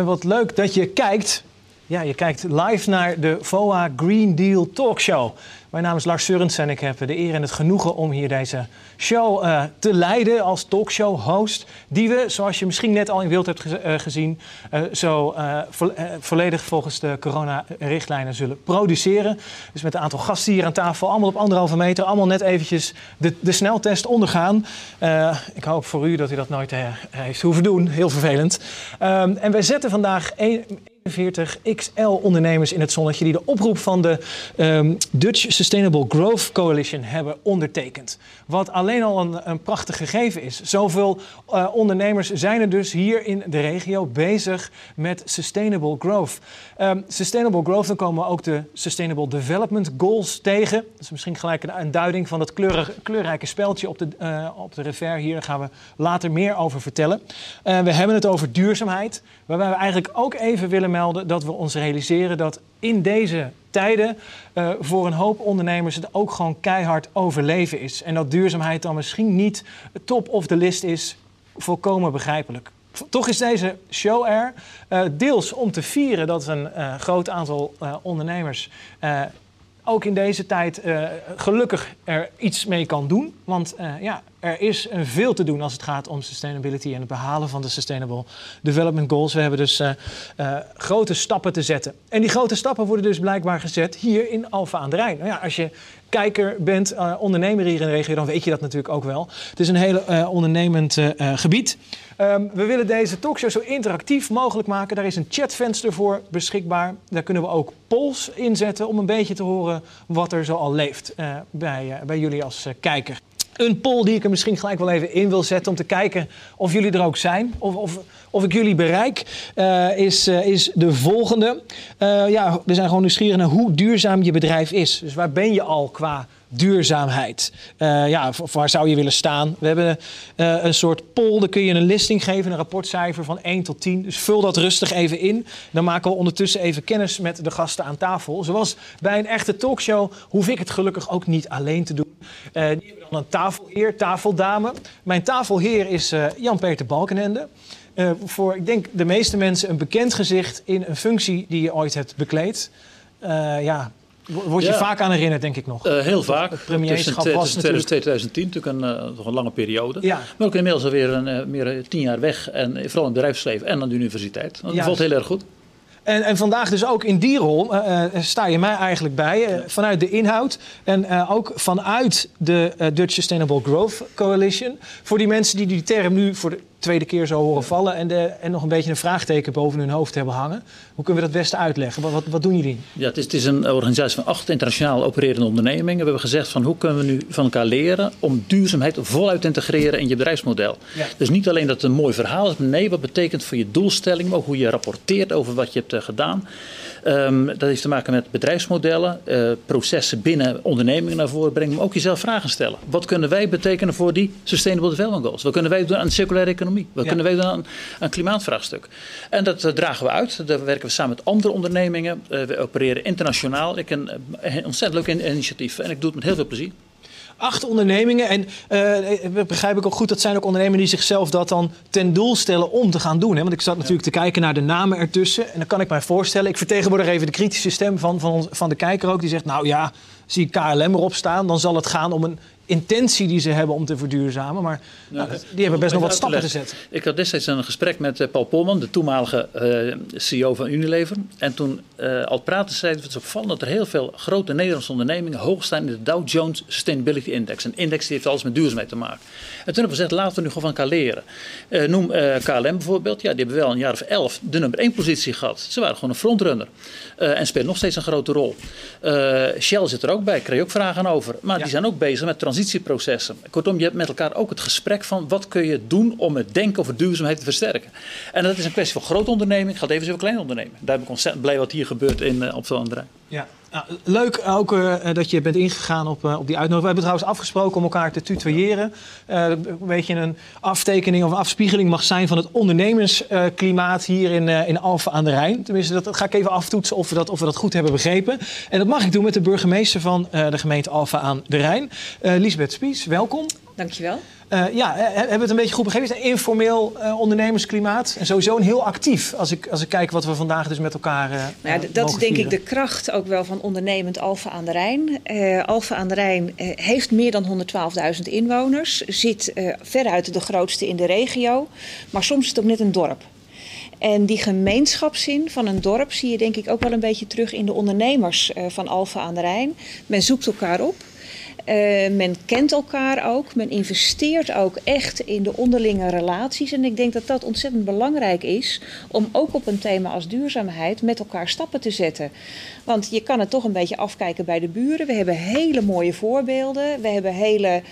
En wat leuk dat je kijkt. Ja, je kijkt live naar de VOA Green Deal Talkshow. Mijn naam is Lars Surens en ik heb de eer en het genoegen om hier deze show uh, te leiden als talkshow-host. Die we, zoals je misschien net al in beeld hebt ge uh, gezien, uh, zo vo volledig volgens de corona-richtlijnen zullen produceren. Dus met een aantal gasten hier aan tafel, allemaal op anderhalve meter, allemaal net eventjes de, de sneltest ondergaan. ik hoop voor u dat u dat nooit heeft hoeven doen, heel vervelend. Um, en wij zetten vandaag een, 41 XL-ondernemers in het zonnetje die de oproep van de um, Dutch Sustainable Growth Coalition hebben ondertekend. Wat alleen al een, een prachtig gegeven is. Zoveel uh, ondernemers zijn er dus hier in de regio bezig met Sustainable Growth. Um, sustainable Growth, dan komen ook de Sustainable Development Goals tegen. Dat is misschien gelijk een, een duiding van dat kleurrijke speltje op de, uh, op de revers hier. Daar gaan we later meer over vertellen. Uh, we hebben het over duurzaamheid, waarbij we eigenlijk ook even willen melden dat we ons realiseren dat in deze tijden uh, voor een hoop ondernemers het ook gewoon keihard overleven is. En dat duurzaamheid dan misschien niet top of de list is, volkomen begrijpelijk. Toch is deze show er uh, deels om te vieren dat een uh, groot aantal ondernemers ook in deze tijd gelukkig er iets mee kan doen. Want ja, er is veel te doen als het gaat om sustainability en het behalen van de Sustainable Development Goals. We hebben dus uh, uh, grote stappen te zetten. En die grote stappen worden dus blijkbaar gezet hier in Alfa aan de Rijn. Nou ja, als je kijker bent, uh, ondernemer hier in de regio, dan weet je dat natuurlijk ook wel. Het is een heel ondernemend gebied. Um, we willen deze talkshow zo interactief mogelijk maken. Daar is een chatvenster voor beschikbaar. Daar kunnen we ook polls inzetten om een beetje te horen wat er zo al leeft bij, bij jullie als kijker. Een poll die ik er misschien gelijk wel even in wil zetten om te kijken of jullie er ook zijn. Of, of, of ik jullie bereik, uh, is, uh, is de volgende. Uh, ja, we zijn gewoon nieuwsgierig naar hoe duurzaam je bedrijf is. Dus waar ben je al qua duurzaamheid. Uh, ja, waar zou je willen staan? We hebben uh, een soort poll, daar kun je een listing geven, een rapportcijfer van 1 tot 10. Dus vul dat rustig even in. Dan maken we ondertussen even kennis met de gasten aan tafel. Zoals bij een echte talkshow hoef ik het gelukkig ook niet alleen te doen. Uh, die hebben dan een tafelheer, tafeldame. Mijn tafelheer is Jan-Peter Balkenende. Voor, ik denk, de meeste mensen een bekend gezicht in een functie die je ooit hebt bekleed. Ja, Word je ja. vaak aan herinnerd, denk ik nog? Uh, heel vaak. Het premierschap tussen, was tussen 2010, natuurlijk een, uh, nog een lange periode. Ja. Maar ook inmiddels alweer een, uh, meer tien jaar weg. En vooral in het bedrijfsleven en aan de universiteit. Dat valt heel erg goed. En, en, vandaag dus ook in die rol uh, sta je mij eigenlijk bij. Uh, vanuit de inhoud en uh, ook vanuit de Dutch Sustainable Growth Coalition. Voor die mensen die die term nu voor de tweede keer zo horen vallen en, de, en nog een beetje een vraagteken boven hun hoofd hebben hangen. Hoe kunnen we dat beste uitleggen? Wat, wat, wat doen jullie? Ja, het is, het is, een organisatie van acht internationaal opererende ondernemingen. We hebben gezegd van hoe kunnen we nu van elkaar leren om duurzaamheid voluit te integreren in je bedrijfsmodel. Ja. Dus niet alleen dat het een mooi verhaal is, maar nee, wat betekent voor je doelstelling, maar ook hoe je rapporteert over wat je hebt uh, gedaan. Um, dat heeft te maken met bedrijfsmodellen, uh, processen binnen ondernemingen naar voren brengen, maar ook jezelf vragen stellen. Wat kunnen wij betekenen voor die Sustainable Development Goals? Wat kunnen wij doen aan de circulaire economie? Wat ja. kunnen wij doen aan een klimaatvraagstuk? En dat uh, dragen we uit. Daar werken we samen met andere ondernemingen. Uh, we opereren internationaal. Ik een, een ontzettend leuk initiatief en ik doe het met heel veel plezier acht ondernemingen. En uh, begrijp ik ook goed, dat zijn ook ondernemingen die zichzelf dat dan ten doel stellen om te gaan doen. Hè? Want ik zat natuurlijk ja. te kijken naar de namen ertussen. En dan kan ik mij voorstellen, ik vertegenwoordig even de kritische stem van, van, van de kijker ook. Die zegt, nou ja, zie ik KLM erop staan, dan zal het gaan om een intentie die ze hebben om te verduurzamen. Maar nou, nou, die hebben best nog wat stappen te zetten. Ik had destijds een gesprek met uh, Paul Polman, de toenmalige uh, CEO van Unilever. En toen uh, al praten zei het is opvallend dat er heel veel grote Nederlandse ondernemingen hoog staan in de Dow Jones Sustainability Index. Een index die heeft alles met duurzaamheid te maken. En toen hebben we gezegd, laten we nu gewoon van elkaar leren. noem KLM bijvoorbeeld. Ja, die hebben wel een jaar of elf de nummer één positie gehad. Ze waren gewoon een frontrunner. en spelen nog steeds een grote rol. Shell zit er ook bij, kreeg je ook vragen over. Maar ja. die zijn ook bezig met Kortom, je hebt met elkaar ook het gesprek van wat kun je doen om het denken over duurzaamheid te versterken. En dat is een kwestie van grote onderneming. Gaat even over kleine onderneming. Daar ben ik ontzettend blij wat hier gebeurt in, uh, op de andere. Ja, nou, leuk ook uh, dat je bent ingegaan op, uh, op die uitnodiging. We hebben trouwens afgesproken om elkaar te tutoyeren. Uh, een beetje een aftekening of een afspiegeling mag zijn van het ondernemersklimaat hier in, in Alphen aan de Rijn. Tenminste, dat ga ik even aftoetsen of we dat, of we dat goed hebben begrepen. En dat mag ik doen met de burgemeester van de gemeente Alphen aan de Rijn. Lisbeth Spies, welkom. Dankjewel. Uh, ja, hebben we het een beetje goed begrepen? Is informeel uh, ondernemersklimaat en sowieso een heel actief als ik, als ik kijk wat we vandaag dus met elkaar. Uh, nou ja, dat is denk ik de kracht ook wel van ondernemend Alfa aan de Rijn. Alfa aan de Rijn heeft meer dan 112.000 inwoners, zit veruit de grootste in de regio, maar soms is het ook net een dorp. En die gemeenschapszin van een dorp zie je denk ik ook wel een beetje terug in de ondernemers van Alfa aan de Rijn. Men zoekt elkaar op. Uh, men kent elkaar ook. Men investeert ook echt in de onderlinge relaties. En ik denk dat dat ontzettend belangrijk is om ook op een thema als duurzaamheid met elkaar stappen te zetten. Want je kan het toch een beetje afkijken bij de buren. We hebben hele mooie voorbeelden. We hebben hele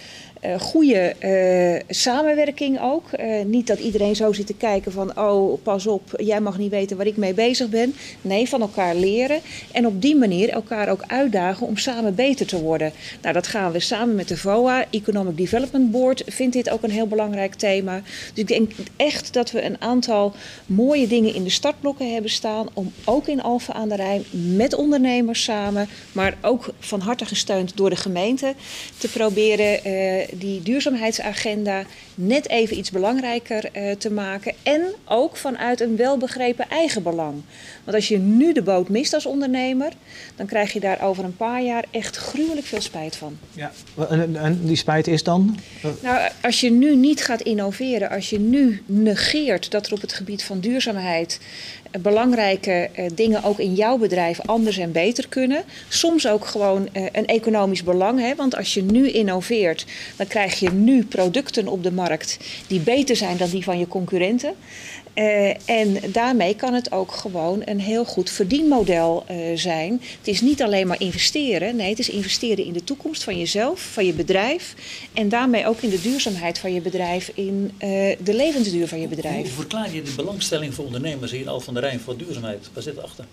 uh, goede uh, samenwerking ook. Uh, niet dat iedereen zo zit te kijken van, oh pas op, jij mag niet weten waar ik mee bezig ben. Nee, van elkaar leren en op die manier elkaar ook uitdagen om samen beter te worden. Nou, dat gaan we samen met de VOA, Economic Development Board, vindt dit ook een heel belangrijk thema. Dus ik denk echt dat we een aantal mooie dingen in de startblokken hebben staan om ook in Alphen aan de Rijn met ondernemers samen, maar ook van harte gesteund door de gemeente, te proberen die duurzaamheidsagenda net even iets belangrijker uh, te maken. En ook vanuit een welbegrepen eigen belang. Want als je nu de boot mist als ondernemer, dan krijg je daar over een paar jaar echt gruwelijk veel spijt van. Ja, en, en die spijt is dan? Nou, als je nu niet gaat innoveren, als je nu negeert dat er op het gebied van duurzaamheid belangrijke uh, dingen ook in jouw bedrijf anders en beter kunnen. Soms ook gewoon uh, een economisch belang. Hè? Want als je nu innoveert, dan krijg je nu producten op de markt die beter zijn dan die van je concurrenten. Uh, en daarmee kan het ook gewoon een heel goed verdienmodel uh, zijn. Het is niet alleen maar investeren. Nee, het is investeren in de toekomst van jezelf, van je bedrijf. En daarmee ook in de duurzaamheid van je bedrijf, in uh, de levensduur van je bedrijf. Hoe verklaar je de belangstelling voor ondernemers hier in Al van der Rijn voor duurzaamheid? Waar zit erachter?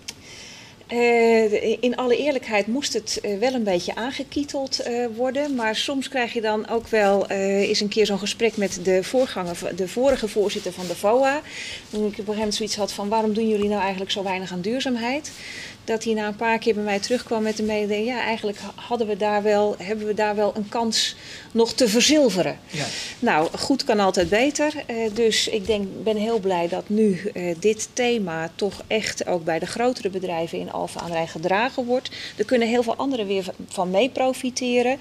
Uh, in alle eerlijkheid moest het uh, wel een beetje aangekieteld uh, worden. Maar soms krijg je dan ook wel eens een keer zo'n gesprek met de, voorganger, de vorige voorzitter van de VOA. Toen ik op een gegeven moment zoiets had van waarom doen jullie nou eigenlijk zo weinig aan duurzaamheid? Dat hij na een paar keer bij mij terugkwam met de mededeling... ja, eigenlijk hadden we daar wel, hebben we daar wel een kans nog te verzilveren. Ja. Nou, goed kan altijd beter. Uh, dus ik denk, ben heel blij dat nu uh, dit thema toch echt ook bij de grotere bedrijven in Alphen aan Rijn gedragen wordt. Er kunnen heel veel anderen weer van mee profiteren.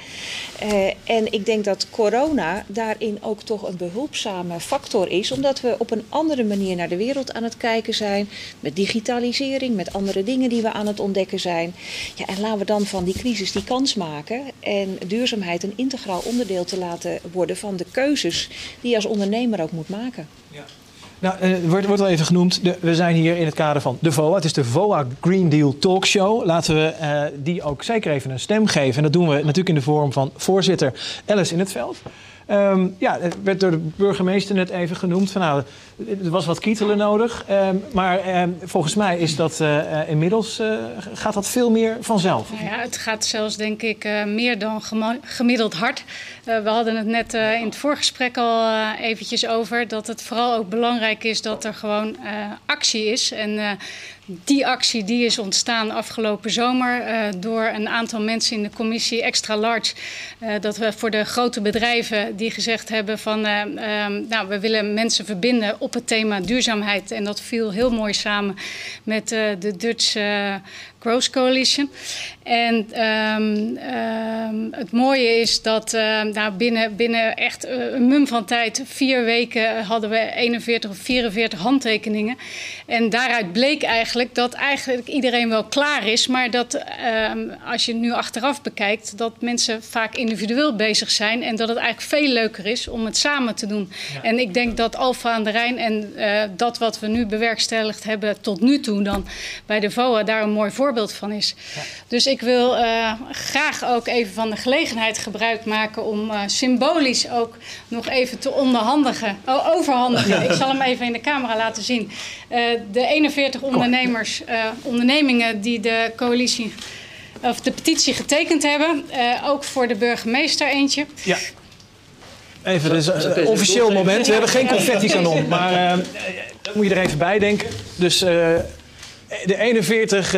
Uh, en ik denk dat corona daarin ook toch een behulpzame factor is... omdat we op een andere manier naar de wereld aan het kijken zijn... met digitalisering, met andere dingen die we aan het ontdekken zijn. Ja, en laten we dan van die crisis die kans maken en duurzaamheid een integraal onderdeel te laten worden van de keuzes die je als ondernemer ook moet maken. Nou, het eh, wordt, wordt al even genoemd. We zijn hier in het kader van de VOA. Het is de VOA Green Deal Talk Show. Laten we uh, die ook zeker even een stem geven. En dat doen we natuurlijk in de vorm van voorzitter Alice in het veld. Um, ja, het werd door de burgemeester net even genoemd. Van, nou, er was wat kietelen nodig. Um, maar um, volgens mij is dat uh, inmiddels uh, gaat dat veel meer vanzelf. Nou ja, het gaat zelfs denk ik meer dan gemiddeld hard. we hadden het net in het voorgesprek al eventjes over dat het vooral ook belangrijk is dat er gewoon actie is. En die actie die is ontstaan afgelopen zomer uh, door een aantal mensen in de commissie Extra Large. Uh, dat we voor de grote bedrijven die gezegd hebben van uh, nou, we willen mensen verbinden op het thema duurzaamheid. En dat viel heel mooi samen met de Dutch Growth Coalition. En um, um, het mooie is dat uh, nou binnen, binnen echt een mum van tijd, vier weken, hadden we 41 of 44 handtekeningen. En daaruit bleek eigenlijk dat eigenlijk iedereen wel klaar is, maar dat um, als je nu achteraf bekijkt, dat mensen vaak individueel bezig zijn en dat het eigenlijk veel leuker is om het samen te doen. Ja. En ik denk dat Alfa aan de Rijn en uh, dat wat we nu bewerkstelligd hebben tot nu toe dan bij de VOA daar een mooi voorbeeld van is. Ja. Dus ik wil uh, graag ook even van de gelegenheid gebruik maken om uh, symbolisch ook nog even te onderhandigen, oh, overhandigen. Ik zal hem even in de camera laten zien. Uh, de 41 ondernemers, ondernemingen die de coalitie of de petitie getekend hebben. ook voor de burgemeester eentje. Ja. Even, is een officieel moment. We hebben geen confetti-kanon, maar dat moet je er even bij denken. Dus de 41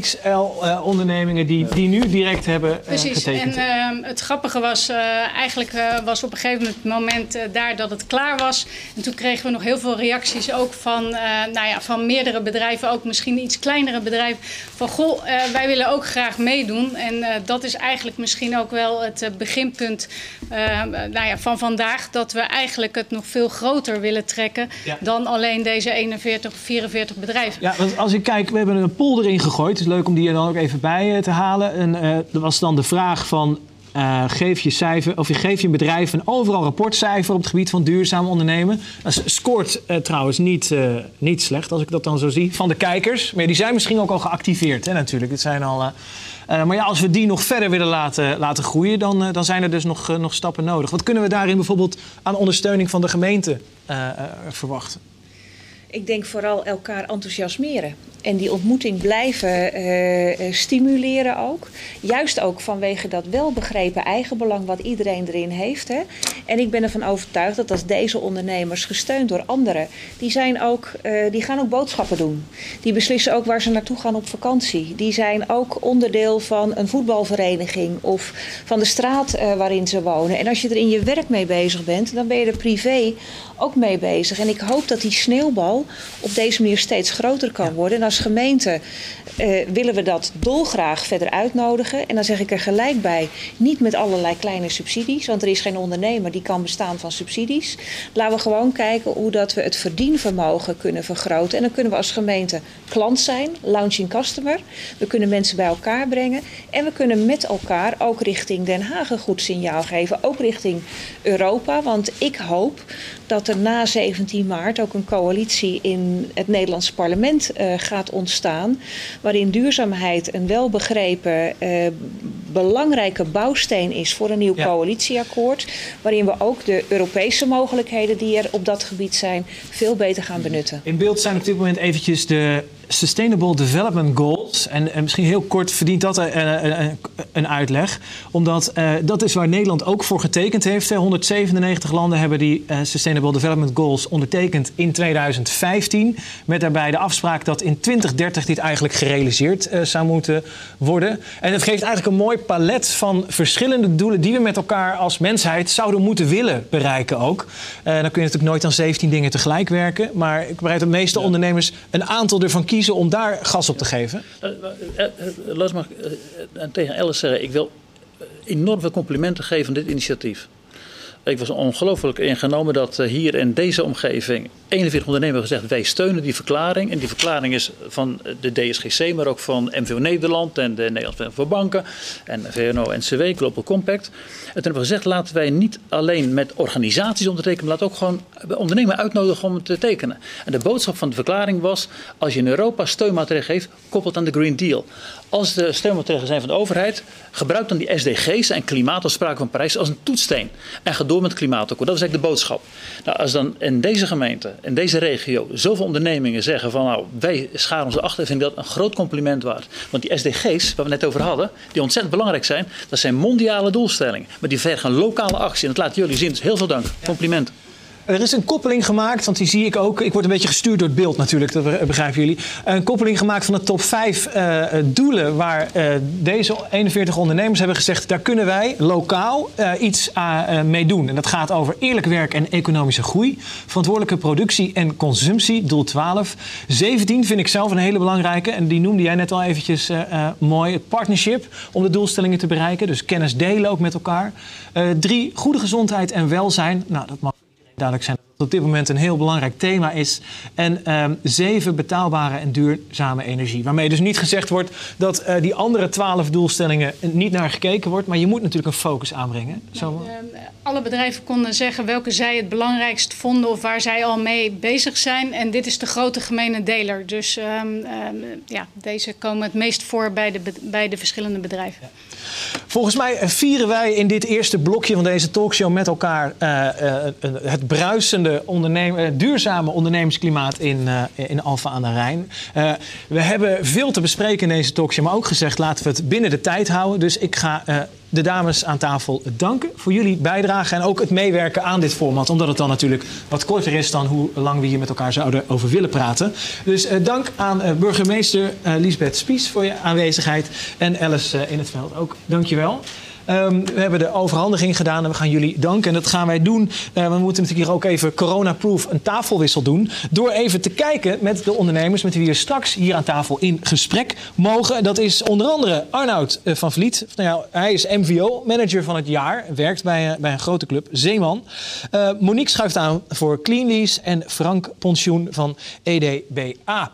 XXL-ondernemingen die, die nu direct hebben Precies. getekend. En ehm, het grappige was, eigenlijk was op een gegeven moment daar dat het klaar was. En toen kregen we nog heel veel reacties ook van, nou ja, van meerdere bedrijven, ook misschien iets kleinere bedrijven. Van goh, wij willen ook graag meedoen. En dat is eigenlijk misschien ook wel het beginpunt nou ja, van vandaag. Dat we eigenlijk het nog veel groter willen trekken dan alleen deze 41 of 44 bedrijven. Ja, want als ik kijk, we hebben een pool erin gegooid. Het is leuk om die er dan ook even bij eh, te halen. En er was dan de vraag van... Uh, geef je cijfer, of je geeft je bedrijf een overal rapportcijfer op het gebied van duurzaam ondernemen. Dat scoort trouwens niet, niet slecht, als ik dat dan zo zie, van de kijkers. Maar die zijn misschien ook al geactiveerd, hè, natuurlijk. Het zijn al, maar ja, als we die nog verder willen laten, laten groeien, dan, dan zijn er dus nog, nog stappen nodig. Wat kunnen we daarin bijvoorbeeld aan ondersteuning van de gemeente verwachten? Ik denk vooral elkaar enthousiasmeren. En die ontmoeting blijven uh, stimuleren ook. Juist ook vanwege dat welbegrepen eigenbelang wat iedereen erin heeft. Hè. En ik ben ervan overtuigd dat als deze ondernemers, gesteund door anderen, die, zijn ook, uh, die gaan ook boodschappen doen. Die beslissen ook waar ze naartoe gaan op vakantie. Die zijn ook onderdeel van een voetbalvereniging of van de straat waarin ze wonen. En als je er in je werk mee bezig bent, dan ben je er privé ook mee bezig. En ik hoop dat die sneeuwbal op deze manier steeds groter kan worden. En als gemeente uh, willen we dat dolgraag verder uitnodigen. En dan zeg ik er gelijk bij, niet met allerlei kleine subsidies. Want er is geen ondernemer die kan bestaan van subsidies. Laten we gewoon kijken hoe dat we het verdienvermogen kunnen vergroten. En dan kunnen we als gemeente klant zijn, launching customer. We kunnen mensen bij elkaar brengen. En we kunnen met elkaar ook richting Den Haag een goed signaal geven. Ook richting Europa. Want ik hoop dat er na 17 maart ook een coalitie in het Nederlandse parlement uh, gaat ontstaan. Waarin duurzaamheid een welbegrepen uh, belangrijke bouwsteen is voor een nieuw ja. coalitieakkoord. Waarin we ook de Europese mogelijkheden die er op dat gebied zijn veel beter gaan benutten. In beeld zijn op dit moment eventjes de Sustainable Development Goals. En, en misschien heel kort verdient dat een, een, een uitleg. Omdat uh, dat is waar Nederland ook voor getekend heeft. 197 landen hebben die uh, Sustainable Development Goals ondertekend in 2015. Met daarbij de afspraak dat in 2030 dit eigenlijk gerealiseerd uh, zou moeten worden. En het geeft eigenlijk een mooi palet van verschillende doelen die we met elkaar als mensheid zouden moeten willen bereiken ook. dan kun je natuurlijk nooit aan 17 dingen tegelijk werken. Maar ik begrijp dat de meeste ja. ondernemers een aantal ervan kiezen kiezen om daar gas op te geven? Uh, uh, Laat me tegen Alice zeggen, ik wil enorm veel complimenten geven aan dit initiatief. Ik was ongelooflijk ingenomen dat hier in deze omgeving 41 ondernemers gezegd: wij steunen die verklaring. En die verklaring is van de DSGC, maar ook van MVO Nederland en de Nederlandse voor Banken en VNO-NCW, Global Compact. En toen hebben we gezegd: laten wij niet alleen met organisaties ondertekenen, maar laten ook gewoon ondernemers uitnodigen om te tekenen. En de boodschap van de verklaring was: als je in Europa steunmaatregelen geeft, koppelt aan de Green Deal. Als de steunmaatregelen zijn van de overheid, gebruik dan die SDG's en klimaatafspraken van Parijs als een toetssteen. En ga door met het klimaatakkoord. Dat is eigenlijk de boodschap. Nou, als dan in deze gemeente, in deze regio, zoveel ondernemingen zeggen van nou, wij scharen onze achter, vind ik dat een groot compliment waard. Want die SDG's, waar we net over hadden, die ontzettend belangrijk zijn, dat zijn mondiale doelstellingen. Maar die vergen lokale actie. En dat laten jullie zien. Dus heel veel dank. Compliment. Er is een koppeling gemaakt, want die zie ik ook. Ik word een beetje gestuurd door het beeld natuurlijk, dat begrijpen jullie. Een koppeling gemaakt van de top 5 uh, doelen waar uh, deze 41 ondernemers hebben gezegd... daar kunnen wij lokaal uh, iets mee doen. En dat gaat over eerlijk werk en economische groei. Verantwoordelijke productie en consumptie, doel 12. 17 vind ik zelf een hele belangrijke. En die noemde jij net al eventjes mooi. Het partnership om de doelstellingen te bereiken. Dus kennis delen ook met elkaar. drie, goede gezondheid en welzijn. Nou, dat mag duidelijk zijn dat het op dit moment een heel belangrijk thema is. En um, zeven, betaalbare en duurzame energie. Waarmee dus niet gezegd wordt dat uh, die andere twaalf doelstellingen niet naar gekeken wordt. Maar je moet natuurlijk een focus aanbrengen. Zo... Nou, uh, alle bedrijven konden zeggen welke zij het belangrijkst vonden of waar zij al mee bezig zijn. En dit is de grote gemene deler. Dus um, um, ja, deze komen het meest voor bij de, bij de verschillende bedrijven. Ja. Volgens mij vieren wij in dit eerste blokje van deze talkshow met elkaar uh, het bruisende ondernemen, duurzame ondernemersklimaat in, in Alfa aan de Rijn. We hebben veel te bespreken in deze talkshow, maar ook gezegd laten we het binnen de tijd houden. Dus ik ga de dames aan tafel danken voor jullie bijdrage en ook het meewerken aan dit format. Omdat het dan natuurlijk wat korter is dan hoe lang we hier met elkaar zouden over willen praten. Dus uh, dank aan uh, burgemeester uh, Lisbeth Spies voor je aanwezigheid. En Alice in het veld ook. Dankjewel. Um, we hebben de overhandiging gedaan en we gaan jullie danken. En dat gaan wij doen. Uh, we moeten natuurlijk hier ook even corona-proof een tafelwissel doen. Door even te kijken met de ondernemers met wie we straks hier aan tafel in gesprek mogen. Dat is onder andere Arnoud uh, van Vliet. Nou ja, hij is MVO-manager van het jaar. Werkt bij, uh, bij een grote club, Zeeman. Monique schuift aan voor Cleanlease. En Frank Pensioen van EDBA.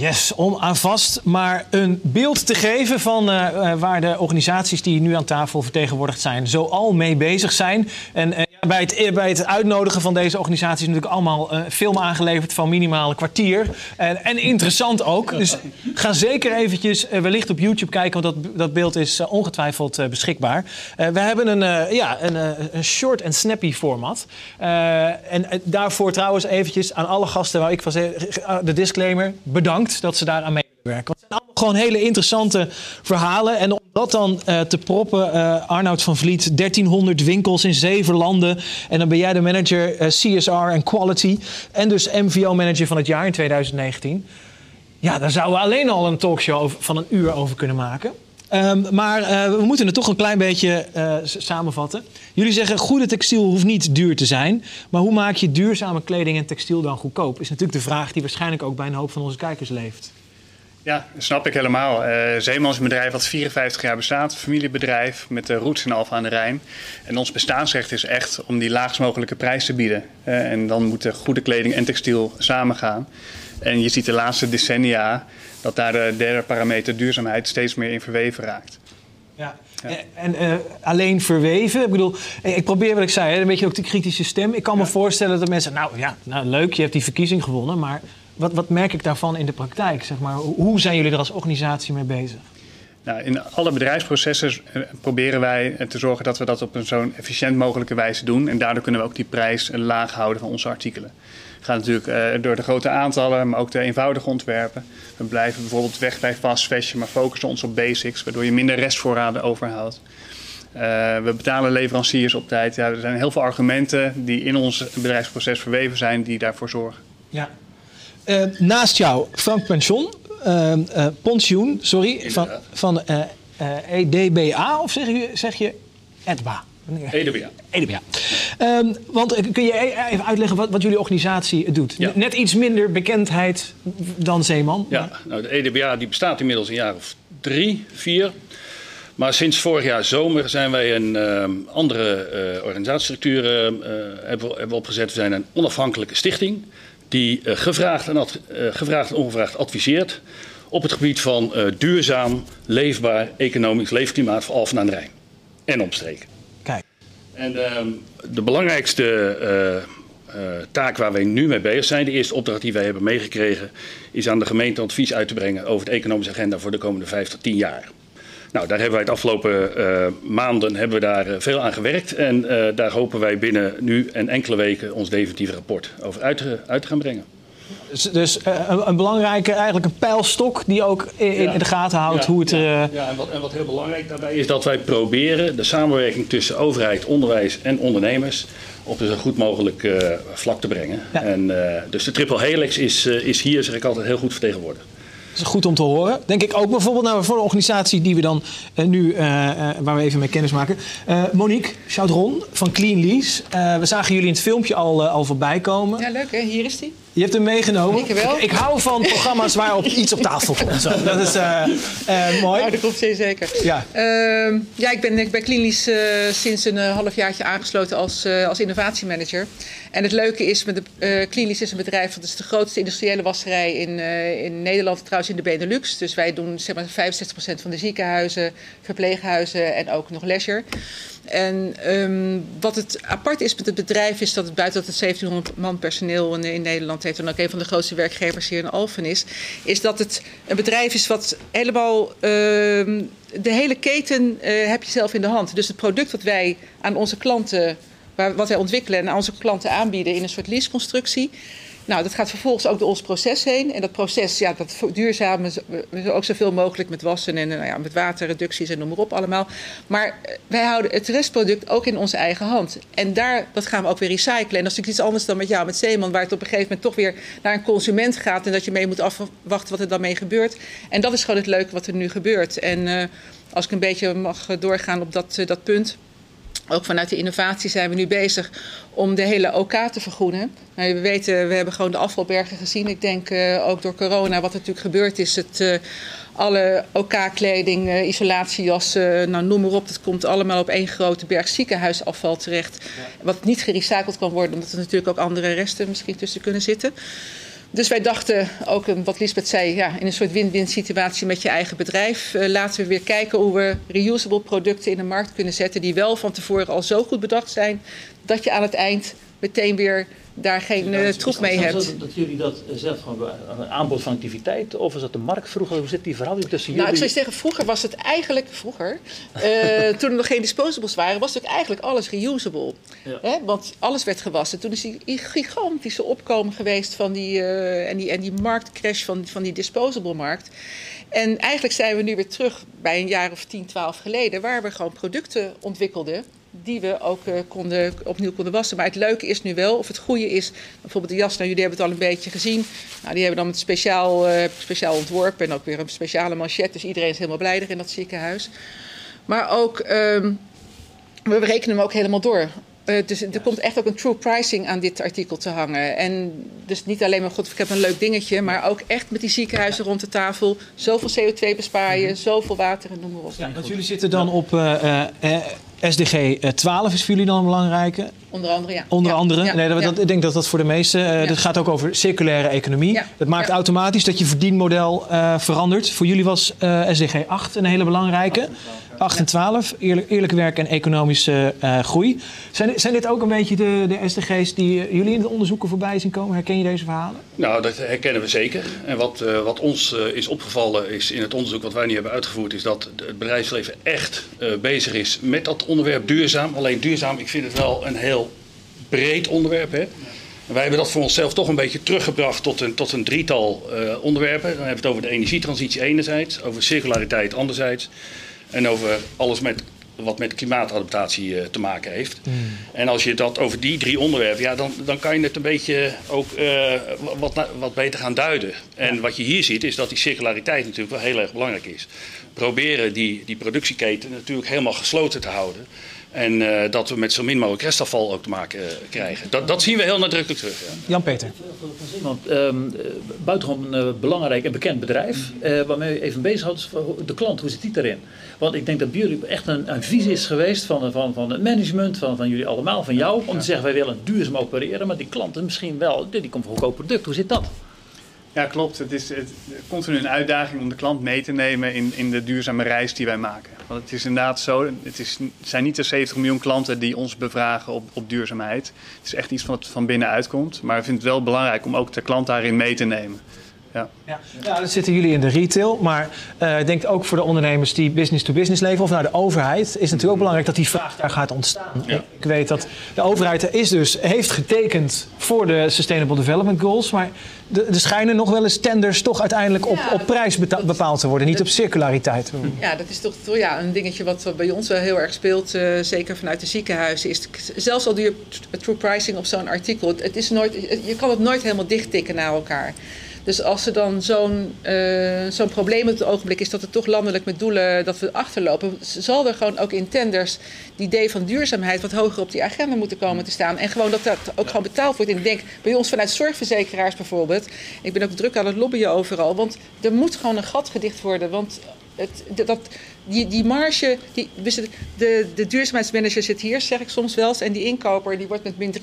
Yes, om aan vast maar een beeld te geven van uh, uh, waar de organisaties die nu aan tafel vertegenwoordigd zijn, zo al mee bezig zijn. En ja, bij, het, bij het uitnodigen van deze organisaties natuurlijk allemaal film aangeleverd van minimaal een kwartier. En, en interessant ook. Dus ga zeker eventjes wellicht op YouTube kijken, want dat, dat beeld is ongetwijfeld beschikbaar. we hebben een, ja, een, een short en snappy format. en daarvoor trouwens eventjes aan alle gasten waar ik van zeg, de disclaimer, bedankt dat ze daaraan meewerken. Gewoon hele interessante verhalen. En om dat dan uh, te proppen, uh, Arnoud van Vliet, 1300 winkels in zeven landen. En dan ben jij de manager uh, CSR en Quality. En dus MVO-manager van het jaar in 2019. Ja, daar zouden we alleen al een talkshow van een uur over kunnen maken. Um, maar we moeten het toch een klein beetje samenvatten. Jullie zeggen goede textiel hoeft niet duur te zijn. Maar hoe maak je duurzame kleding en textiel dan goedkoop? Is natuurlijk de vraag die waarschijnlijk ook bij een hoop van onze kijkers leeft. Ja, snap ik helemaal. Uh, Zeeman is een bedrijf dat 54 jaar bestaat, een familiebedrijf met de roots in Alphen aan de Rijn. En ons bestaansrecht is echt om die laagst mogelijke prijs te bieden. Uh, en dan moeten goede kleding en textiel samengaan. En je ziet de laatste decennia dat daar de derde parameter duurzaamheid steeds meer in verweven raakt. Ja. ja. En uh, alleen verweven. Ik bedoel, ik probeer wat ik zei, hè, een beetje ook die kritische stem. Ik kan ja. me voorstellen dat mensen, nou ja, nou, leuk, je hebt die verkiezing gewonnen, maar wat, wat merk ik daarvan in de praktijk? Zeg maar? Hoe zijn jullie er als organisatie mee bezig? Nou, in alle bedrijfsprocessen proberen wij te zorgen dat we dat op een zo'n efficiënt mogelijke wijze doen. En daardoor kunnen we ook die prijs laag houden van onze artikelen. Het gaat natuurlijk uh, door de grote aantallen, maar ook de eenvoudige ontwerpen. We blijven bijvoorbeeld weg bij fast fashion, maar focussen ons op basics, waardoor je minder restvoorraden overhoudt. Uh, we betalen leveranciers op tijd. Ja, er zijn heel veel argumenten die in ons bedrijfsproces verweven zijn, die daarvoor zorgen. Ja. Uh, naast jou, Frank Pension, pensioen, sorry, van, van EDBA, of zeg je, zeg je EDBA? EDBA. EDBA. Um, want kun je even uitleggen wat, wat jullie organisatie doet? Ja. Net iets minder bekendheid dan Zeeman. Ja, maar... nou, de EDBA die bestaat inmiddels een jaar of drie, vier. Maar sinds vorig jaar zomer zijn wij een uh, andere uh, organisatiestructuur uh, hebben, hebben we opgezet. We zijn een onafhankelijke stichting die gevraagd, en ad, gevraagd en ongevraagd adviseert op het gebied van duurzaam, leefbaar economisch leefklimaat voor Alphen aan de Rijn en omstreken. Kijk. En uh, de belangrijkste taak waar wij nu mee bezig zijn, de eerste opdracht die wij hebben meegekregen, is aan de gemeente advies uit te brengen over de economische agenda voor de komende vijf tot tien jaar. Nou, daar hebben wij het afgelopen uh, maanden hebben we daar veel aan gewerkt. En daar hopen wij binnen nu en enkele weken ons definitieve rapport over uit, uit te gaan brengen. Dus, dus een, een, belangrijke, eigenlijk een pijlstok die ook in, ja. in de gaten houdt ja, hoe het... Uh... Ja, ja en, wat, en, wat, heel belangrijk daarbij is dat wij proberen de samenwerking tussen overheid, onderwijs en ondernemers op een zo goed mogelijk uh, vlak te brengen. En, dus de triple helix is, is hier, zeg ik altijd, heel goed vertegenwoordigd. Is goed om te horen. Denk ik ook bijvoorbeeld nou, voor de organisatie die we dan uh, nu, uh, uh, waar we even mee kennis maken. Monique Chaudron van Clean Lease. we zagen jullie in het filmpje al, al voorbij komen. Ja, leuk hè? Hier is die. Je hebt hem meegenomen. Ik wel. Ik, ik hou van programma's waarop iets op tafel komt. Zo, dat is mooi. Nou, dat zeer zeker. Ja, ehm, ja ik ben bij Clean Lease sinds een halfjaartje aangesloten als, als innovatiemanager. En het leuke is, met de, Clean Lease is een bedrijf, dat is de grootste industriële wasserij in, in Nederland, trouwens in de Benelux. Dus wij doen zeg maar 65% van de ziekenhuizen, verpleeghuizen en ook nog leisure. En um, wat het apart is met het bedrijf is dat het buiten dat het 1700 man personeel in, in, Nederland heeft en ook een van de grootste werkgevers hier in Alphen is, is dat het een bedrijf is wat helemaal um, de hele keten uh, heb je zelf in de hand. Dus het product wat wij aan onze klanten, waar, wat wij ontwikkelen en aan onze klanten aanbieden in een soort leaseconstructie, Nou, dat gaat vervolgens ook door ons proces heen. En dat proces, ja, dat duurzamen we ook zoveel mogelijk met wassen en nou ja, met waterreducties en noem maar op allemaal. Maar eh, wij houden het restproduct ook in onze eigen hand. En daar, dat gaan we ook weer recyclen. En dat is natuurlijk iets anders dan met jou, met Zeeman, waar het op een gegeven moment toch weer naar een consument gaat en dat je mee moet afwachten wat er dan mee gebeurt. En dat is gewoon het leuke wat er nu gebeurt. En uh, als ik een beetje mag doorgaan op dat, dat punt. Ook vanuit de innovatie zijn we nu bezig om de hele OK te vergroenen. Nou, we weten, we hebben gewoon de afvalbergen gezien. Ik denk uh, ook door corona, wat er natuurlijk gebeurd is. Het, uh, alle OK-kleding, uh, isolatiejassen, nou, noem maar op. Dat komt allemaal op één grote berg ziekenhuisafval terecht. Wat niet gerecycled kan worden, omdat er natuurlijk ook andere resten misschien tussen kunnen zitten. Dus wij dachten ook, wat Lisbeth zei, ja, in een soort win-win situatie met je eigen bedrijf. Uh, laten we weer kijken hoe we reusable producten in de markt kunnen zetten. die wel van tevoren al zo goed bedacht zijn. dat je aan het eind meteen weer daar geen uh, troep mee hebt. Dat, dat jullie dat zelf gewoon aanbod van activiteit of is dat de markt vroeger? Hoe zit die verhouding tussen jullie? Nou, ik zou zeggen, vroeger was het eigenlijk, vroeger, uh, toen er nog geen disposables waren, was het eigenlijk alles reusable. Ja. Hè? Want alles werd gewassen. Toen is die gigantische opkomen geweest van die, uh, en, die, en die marktcrash van, van die disposable markt. En eigenlijk zijn we nu weer terug bij een jaar of 10, 12 geleden, waar we gewoon producten ontwikkelden die we ook uh, konden, opnieuw konden wassen. Maar het leuke is nu wel, of het goede is, bijvoorbeeld de jas, nou jullie hebben het al een beetje gezien. Nou, die hebben dan het speciaal, uh, speciaal ontworpen en ook weer een speciale manchet. Dus iedereen is helemaal blij in dat ziekenhuis. Maar ook, um, we rekenen hem ook helemaal door. Uh, dus er komt echt ook een true pricing aan dit artikel te hangen. En dus niet alleen maar, god, ik heb een leuk dingetje, maar ook echt met die ziekenhuizen rond de tafel. Zoveel CO2 bespaar je, zoveel water en noem maar op. Ja, want jullie zitten dan op uh, uh, SDG 12 is voor jullie dan een belangrijke. Onder andere, ja. Onder ja. andere. Ja. Nee, dat, Ja. Ik denk dat dat voor de meesten. Uh, Ja. Dat gaat ook over circulaire economie. Ja. Dat maakt Ja. automatisch dat je verdienmodel uh, verandert. Voor jullie was uh, SDG 8 een hele belangrijke. 8 en 12. Eerlijk, werk en economische uh, groei. Zijn, zijn dit ook een beetje de, de SDG's die uh, jullie in de onderzoeken voorbij zien komen? Herken je deze verhalen? Nou, dat herkennen we zeker. En wat, uh, wat ons is opgevallen is in het onderzoek wat wij nu hebben uitgevoerd, is dat het bedrijfsleven echt bezig is met dat onderwerp duurzaam. Alleen duurzaam, ik vind het wel een heel breed onderwerp. Hè? En wij hebben dat voor onszelf toch een beetje teruggebracht tot een, tot een drietal onderwerpen. Dan hebben we het over de energietransitie enerzijds, over circulariteit anderzijds en over alles met wat met klimaatadaptatie uh, te maken heeft. Mm. En als je dat over die drie onderwerpen, ja, dan, dan kan je het een beetje ook uh, wat, wat beter gaan duiden. En ja. wat je hier ziet, is dat die circulariteit natuurlijk wel heel erg belangrijk is. Proberen die, die productieketen natuurlijk helemaal gesloten te houden. En uh, dat we met zo min mogelijk restafval ook te maken uh, krijgen. Dat, dat zien we heel nadrukkelijk terug. Ja. Jan-Peter. Want um, buitengewoon een uh, belangrijk en bekend bedrijf. Uh, waarmee u even bezighoudt is de klant. Hoe zit die daarin? Want ik denk dat bij jullie echt een, een visie is geweest van, van, van het management, van, van jullie allemaal, van jou. Om te zeggen wij willen duurzaam opereren. Maar die klanten misschien wel, die komt voor een goedkoop product. Hoe zit dat? Ja, klopt. Het is het, continu een uitdaging om de klant mee te nemen in, in de duurzame reis die wij maken. Want het is inderdaad zo, het, is, zijn niet de 70 miljoen klanten die ons bevragen op, op duurzaamheid. Het is echt iets wat van binnenuit komt. Maar ik vind het wel belangrijk om ook de klant daarin mee te nemen. Ja. Ja. ja, dan zitten jullie in de retail. Maar uh, ik denk ook voor de ondernemers die business to business leven of naar de overheid, is het natuurlijk ook belangrijk dat die vraag daar gaat ontstaan. Ja. Ik weet dat de overheid is dus, heeft getekend voor de Sustainable Development Goals. Maar er schijnen nog wel eens tenders toch uiteindelijk op, ja, op prijs bepaald te worden, niet op circulariteit. Ja, dat is toch ja, een dingetje wat bij ons wel heel erg speelt, uh, zeker vanuit de ziekenhuizen. Is zelfs al doe je true pricing op zo'n artikel, het is nooit, je kan het nooit helemaal dichttikken naar elkaar. Dus als er dan zo'n uh, zo'n probleem op het ogenblik is dat het toch landelijk met doelen dat we achterlopen, zal er gewoon ook in tenders die idee van duurzaamheid wat hoger op die agenda moeten komen te staan. En gewoon dat dat ook gewoon betaald wordt. En ik denk bij ons vanuit zorgverzekeraars bijvoorbeeld. Ik ben ook druk aan het lobbyen overal. Want er moet gewoon een gat gedicht worden. Want het, dat, die, die marge, die, de, de duurzaamheidsmanager zit hier, zeg ik soms wel eens. En die inkoper die wordt met min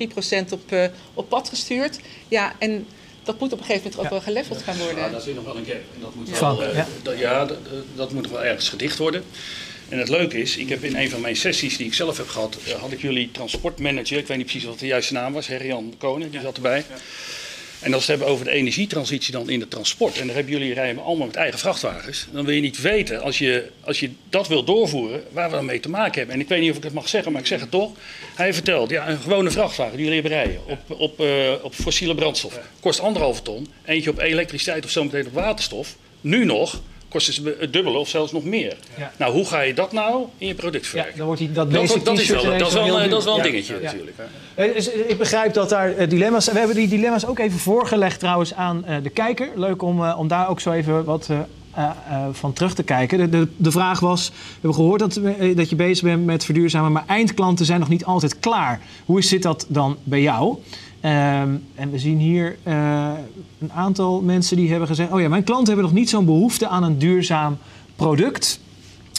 3% op, uh, op pad gestuurd. Ja, en dat moet op een gegeven moment ook wel geleveld gaan worden. Ja, daar zit nog wel een gap. En dat moet wel, uh, ja, dat, ja dat, dat, moet nog wel ergens gedicht worden. En het leuke is, ik heb in een van mijn sessies die ik zelf heb gehad, uh, had ik jullie transportmanager, ik weet niet precies wat de juiste naam was, Herjan Konen, die zat erbij. En als we het hebben over de energietransitie dan in de transport, en daar hebben jullie rijden allemaal met eigen vrachtwagens, dan wil je niet weten, als je, als je dat wil doorvoeren, waar we dan mee te maken hebben. En ik weet niet of ik het mag zeggen, maar ik zeg het toch. Hij vertelt, ja, een gewone vrachtwagen die jullie hebben rijden op, op, uh, op fossiele brandstof kost anderhalve ton. Eentje op elektriciteit of zometeen op waterstof. Nu nog kost het het dubbele of zelfs nog meer. Ja. Nou, hoe ga je dat nou in je product verwerken? Ja, dan wordt die, dat, dat, dat, is wel, dat, is wel, heel dat is wel een dingetje Ja. natuurlijk. Eh, dus, eh, Ik begrijp dat daar eh, dilemma's zijn. We hebben die dilemma's ook even voorgelegd trouwens aan eh, de kijker. Leuk om, eh, om daar ook zo even wat eh, eh, eh, van terug te kijken. De, de, de vraag was, we hebben gehoord dat, eh, dat je bezig bent met verduurzamen... maar eindklanten zijn nog niet altijd klaar. Hoe zit dat dan bij jou? Ehm, en we zien hier eh, een aantal mensen die hebben gezegd... oh ja, mijn klanten hebben nog niet zo'n behoefte aan een duurzaam product...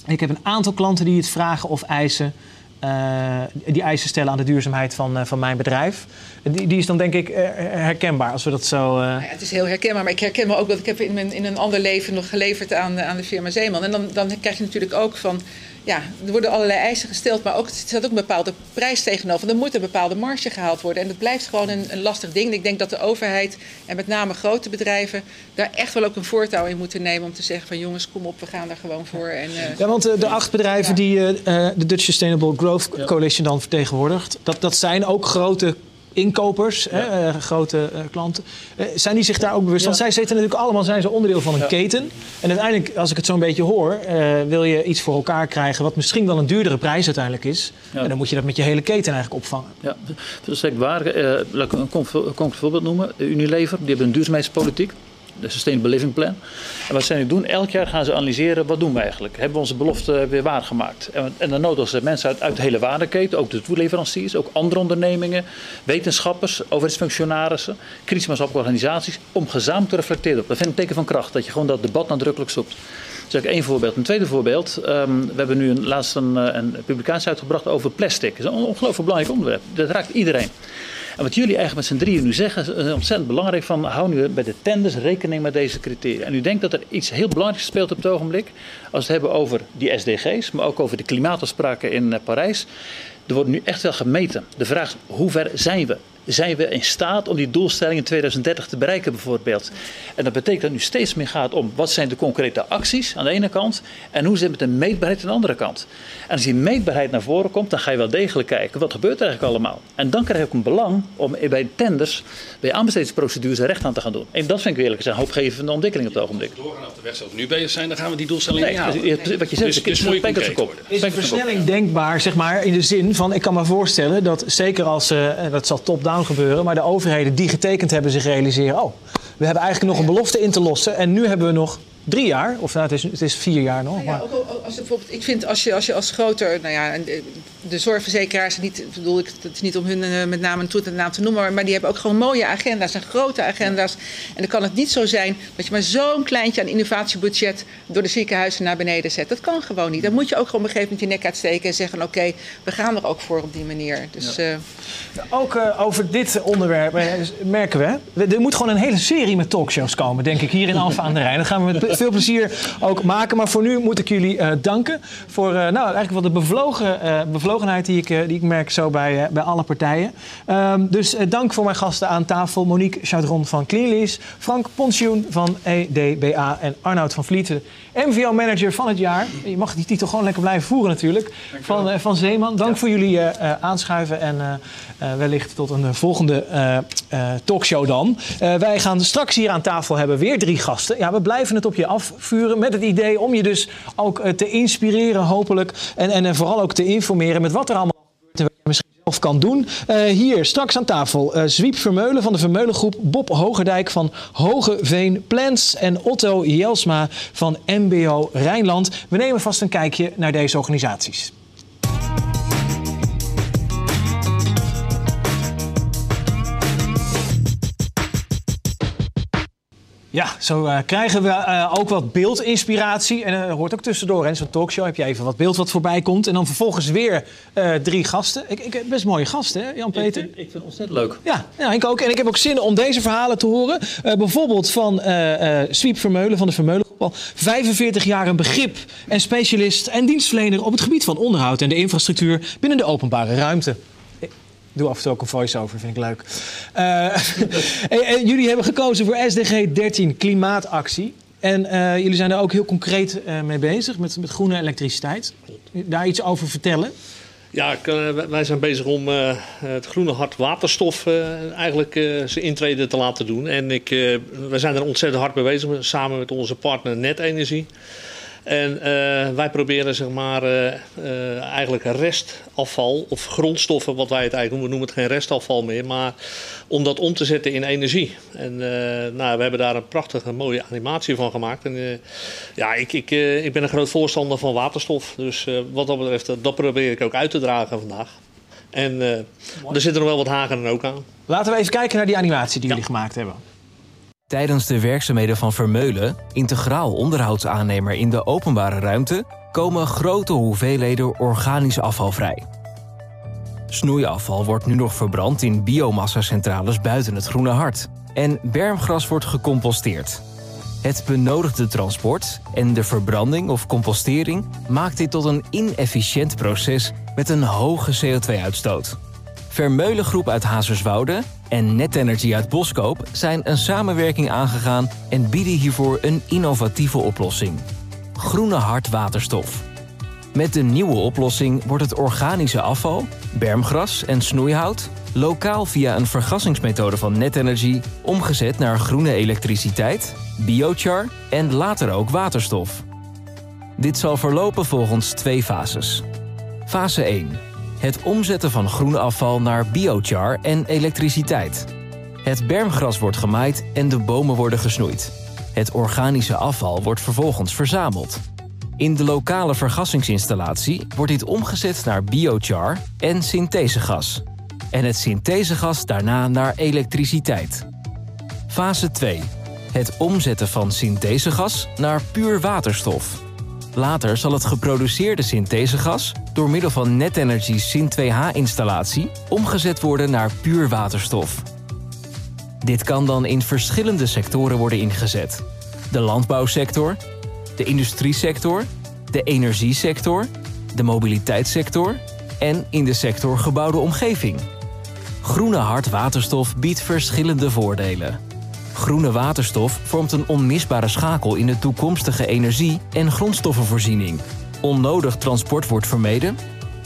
Ik heb een aantal klanten die het vragen of eisen. eh, die eisen stellen aan de duurzaamheid van, eh, van mijn bedrijf. Die, die is dan denk ik herkenbaar als we dat zo. Nou ja, het is heel herkenbaar, maar ik herken me ook dat ik heb in, mijn, in een ander leven nog geleverd aan, aan de firma Zeeman. En dan, dan krijg je natuurlijk ook van, ja, er worden allerlei eisen gesteld, maar ook, er staat ook een bepaalde prijs tegenover. Er moet een bepaalde marge gehaald worden. En dat blijft gewoon een, een lastig ding. En ik denk dat de overheid en met name grote bedrijven daar echt wel ook een voortouw in moeten nemen om te zeggen van jongens, kom op, we gaan daar gewoon voor. En, eh, Ja, want eh, de acht bedrijven die eh, de Dutch Sustainable Growth Coalition dan vertegenwoordigt, dat, dat zijn ook grote inkopers, hè, eh, grote eh, klanten. Eh, zijn die zich daar ook bewust van? Zij zitten natuurlijk allemaal, zijn ze onderdeel van een keten. En uiteindelijk, als ik het zo'n beetje hoor, wil je iets voor elkaar krijgen wat misschien wel een duurdere prijs uiteindelijk is. En dan moet je dat met je hele keten eigenlijk opvangen. Ja, dat is waar. Laat ik een concreet voorbeeld noemen. Unilever, die hebben een duurzaamheidspolitiek. De Sustainable Living Plan. En wat zij nu doen, elk jaar gaan ze analyseren wat doen we eigenlijk. Hebben we onze belofte weer waargemaakt? En, en dan nodigen ze mensen uit, uit de hele waardeketen, ook de toeleveranciers, ook andere ondernemingen, wetenschappers, overheidsfunctionarissen, kritische organisaties, om gezamenlijk te reflecteren. Dat vind ik een teken van kracht, dat je gewoon dat debat nadrukkelijk zoekt. Dat is één voorbeeld. Een tweede voorbeeld. ehm, we hebben nu een, laatst een, eh, een publicatie uitgebracht over plastic. Dat is een ongelooflijk belangrijk onderwerp. Dat raakt iedereen. En wat jullie eigenlijk met z'n drieën nu zeggen, is eh, ontzettend belangrijk. Van, hou nu bij de tenders rekening met deze criteria. En u denkt dat er iets heel belangrijks speelt op het ogenblik. Als we het hebben over die SDG's, maar ook over de klimaatafspraken in eh, Parijs. Er wordt nu echt wel gemeten. De vraag is, hoe ver zijn we? Zijn we in staat om die doelstelling in 2030 te bereiken bijvoorbeeld? En dat betekent dat het nu steeds meer gaat om wat zijn de concrete acties aan de ene kant en hoe zit het met de meetbaarheid aan de andere kant. En als die meetbaarheid naar voren komt, dan ga je wel degelijk kijken wat gebeurt er eigenlijk allemaal. En dan krijg je ook een belang om bij de tenders, bij aanbestedingsprocedures recht aan te gaan doen. En dat vind ik eerlijk gezegd een hoopgevende ontwikkeling op het ogenblik. Doorgaan op de weg zoals we nu bezig zijn, dan gaan we die doelstelling Nee, niet halen. je- wat je zegt, dus, ik- dus moet je. Is een versnelling denkbaar, zeg maar, in de zin van... ik kan me voorstellen dat, zeker als, eh, dat zal top-down gebeuren... maar de overheden die getekend hebben zich realiseren... oh, we hebben eigenlijk nog een belofte in te lossen... en nu hebben we nog drie jaar, of nou, het, is, het is vier jaar nog. Nou ja, Maar, ook, ook als bijvoorbeeld, ik vind als je als, je als groter, nou ja, en de, zorgverzekeraars, niet, ik bedoel ik, het is niet om hun eh, met name en toet en naam te noemen, maar, maar die hebben ook gewoon mooie agenda's en grote agenda's. En dan kan het niet zo zijn dat je maar zo'n kleintje aan innovatiebudget door de ziekenhuizen naar beneden zet. Dat kan gewoon niet. Dan moet je ook gewoon op een gegeven moment je nek uitsteken en zeggen: oké, we gaan er ook voor op die manier. Dus eh, ook eh, over dit onderwerp eh, merken we, hè, we- er moet gewoon een hele serie met talkshows komen, denk ik, hier in Alfa aan de Rijn. Dat gaan we met veel plezier ook maken. Maar voor nu moet ik jullie eh, danken voor eh, nou, eigenlijk wel de bevlogen, eh, bevlogenheid die ik, die ik merk zo bij, bij alle partijen. Ehm, dus dank voor mijn gasten aan tafel. Monique Chaudron van Cleanlease, Frank Pontioen van EDBA en Arnoud van Vlieten, MVO-manager van het jaar. Je mag die titel gewoon lekker blijven voeren natuurlijk. Van, eh, van Zeeman. Dank voor jullie eh, eh, aanschuiven en wellicht tot een volgende talkshow dan. Wij gaan straks hier aan tafel hebben weer drie gasten. Ja, we blijven het op je afvuren met het idee om je dus ook te inspireren hopelijk. En, en vooral ook te informeren met wat er allemaal gebeurt en wat je misschien zelf kan doen. Eh, hier straks aan tafel eh Zwiep Vermeulen van de Vermeulengroep, Bob Hogerdijk van Hogeveen Plants en Otto Jelsma van MBO Rijnland. We nemen vast een kijkje naar deze organisaties. Ja, zo eh, krijgen we eh, ook wat beeldinspiratie. En er hoort ook tussendoor, in zo'n talkshow heb je even wat beeld wat voorbij komt. En dan vervolgens weer eh, drie gasten. Ik, ik, best mooie gasten, hè, Jan-Peter? Ik, ik vind het ontzettend leuk. Ja, ja, ik ook. En ik heb ook zin om deze verhalen te horen. Eh, bijvoorbeeld van eh eh Swiep Vermeulen van de Vermeulengroep. Al 45 jaar een begrip en specialist en dienstverlener op het gebied van onderhoud en de infrastructuur binnen de openbare ruimte. Doe af en toe ook een voice-over, vind ik leuk. Uh, en, jullie hebben gekozen voor SDG 13 klimaatactie. En uh, jullie zijn er ook heel concreet uh, mee bezig met, met groene elektriciteit. Daar iets over vertellen? Ja, wij zijn bezig om het groene hart waterstof eigenlijk zijn intrede te laten doen. En ik, we zijn er ontzettend hard mee bezig samen met onze partner Netenergie. En uh, wij proberen zeg maar uh, uh, eigenlijk restafval of grondstoffen, wat wij het eigenlijk noemen, we noemen het geen restafval meer, maar om dat om te zetten in energie. En nou, we hebben daar een prachtige mooie animatie van gemaakt. En ja, ik, ik, ik ben een groot voorstander van waterstof. Dus wat dat betreft, dat probeer ik ook uit te dragen vandaag. En er zitten nog wel wat haken ook aan. Laten we even kijken naar die animatie die jullie gemaakt hebben. Tijdens de werkzaamheden van Vermeulen, integraal onderhoudsaannemer in de openbare ruimte, komen grote hoeveelheden organisch afval vrij. Snoeiafval wordt nu nog verbrand in biomassacentrales buiten het Groene Hart. En bermgras wordt gecomposteerd. Het benodigde transport en de verbranding of compostering maakt dit tot een inefficiënt proces met een hoge CO2-uitstoot. Vermeulengroep uit Hazerswoude en Netenergy uit Boskoop zijn een samenwerking aangegaan en bieden hiervoor een innovatieve oplossing. Groene hart waterstof. Met de nieuwe oplossing wordt het organische afval, bermgras en snoeihout lokaal via een vergassingsmethode van Netenergy omgezet naar groene elektriciteit, biochar en later ook waterstof. Dit zal verlopen volgens twee fases. Fase 1 het omzetten van groen afval naar biochar en elektriciteit. Het bermgras wordt gemaaid en de bomen worden gesnoeid. Het organische afval wordt vervolgens verzameld. In de lokale vergassingsinstallatie wordt dit omgezet naar biochar en synthesegas. En het synthesegas daarna naar elektriciteit. Fase 2. Het omzetten van synthesegas naar puur waterstof. Later zal het geproduceerde synthesegas door middel van Net Energy Syn2H-installatie omgezet worden naar puur waterstof. Dit kan dan in verschillende sectoren worden ingezet: de landbouwsector, de industriesector, de energiesector, de mobiliteitssector en in de sector gebouwde omgeving. Groene hard waterstof biedt verschillende voordelen. Groene waterstof vormt een onmisbare schakel in de toekomstige energie- en grondstoffenvoorziening. Onnodig transport wordt vermeden.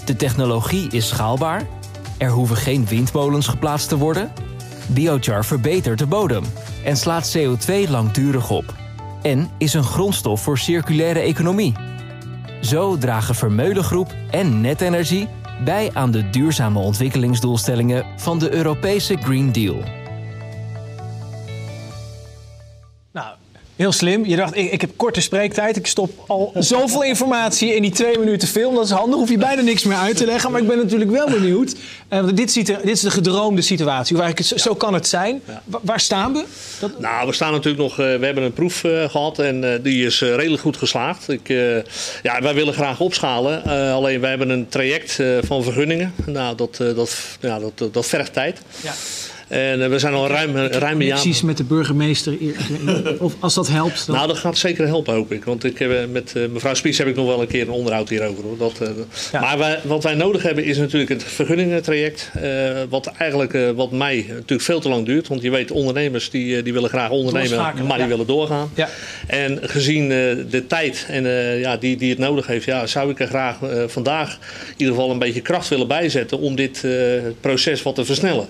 De technologie is schaalbaar. Er hoeven geen windmolens geplaatst te worden. Biochar verbetert de bodem en slaat CO2 langdurig op. En is een grondstof voor circulaire economie. Zo dragen Vermeulengroep en Netenergie bij aan de duurzame ontwikkelingsdoelstellingen van de Europese Green Deal. Heel slim. Je dacht, ik, ik heb korte spreektijd. Ik stop al zoveel informatie in die twee minuten film. Dat is handig. Hoef je bijna niks meer uit te leggen. Maar ik ben natuurlijk wel benieuwd. Uh, dit, ziet er, dit is de gedroomde situatie. Of eigenlijk, zo, kan het zijn. Waar staan we? Dat... Nou, we staan natuurlijk nog... Uh, we hebben een proef uh, gehad. En die is redelijk goed geslaagd. Ik, ja, wij willen graag opschalen. alleen wij hebben een traject van vergunningen. Nou, dat, dat, ja, dat, dat vergt tijd. Ja. En eh, we zijn al ruim, ruim een jaar... Precies met de burgemeester, of als dat helpt? Dan... Nou, dat gaat zeker helpen, hoop ik. Want ik heb, eh, met uh, mevrouw Spies heb ik nog wel een keer een onderhoud hierover. Hoor. Dat, ja. Maar wij, wat wij nodig hebben is natuurlijk het vergunningentraject. Wat eigenlijk, wat mij natuurlijk veel te lang duurt. Want je weet, ondernemers die, die willen graag ondernemen, maar die ja. willen doorgaan. Ja. En gezien de tijd en, ja, die, die het nodig heeft, ja, zou ik er graag vandaag in ieder geval een beetje kracht willen bijzetten om dit proces wat te versnellen.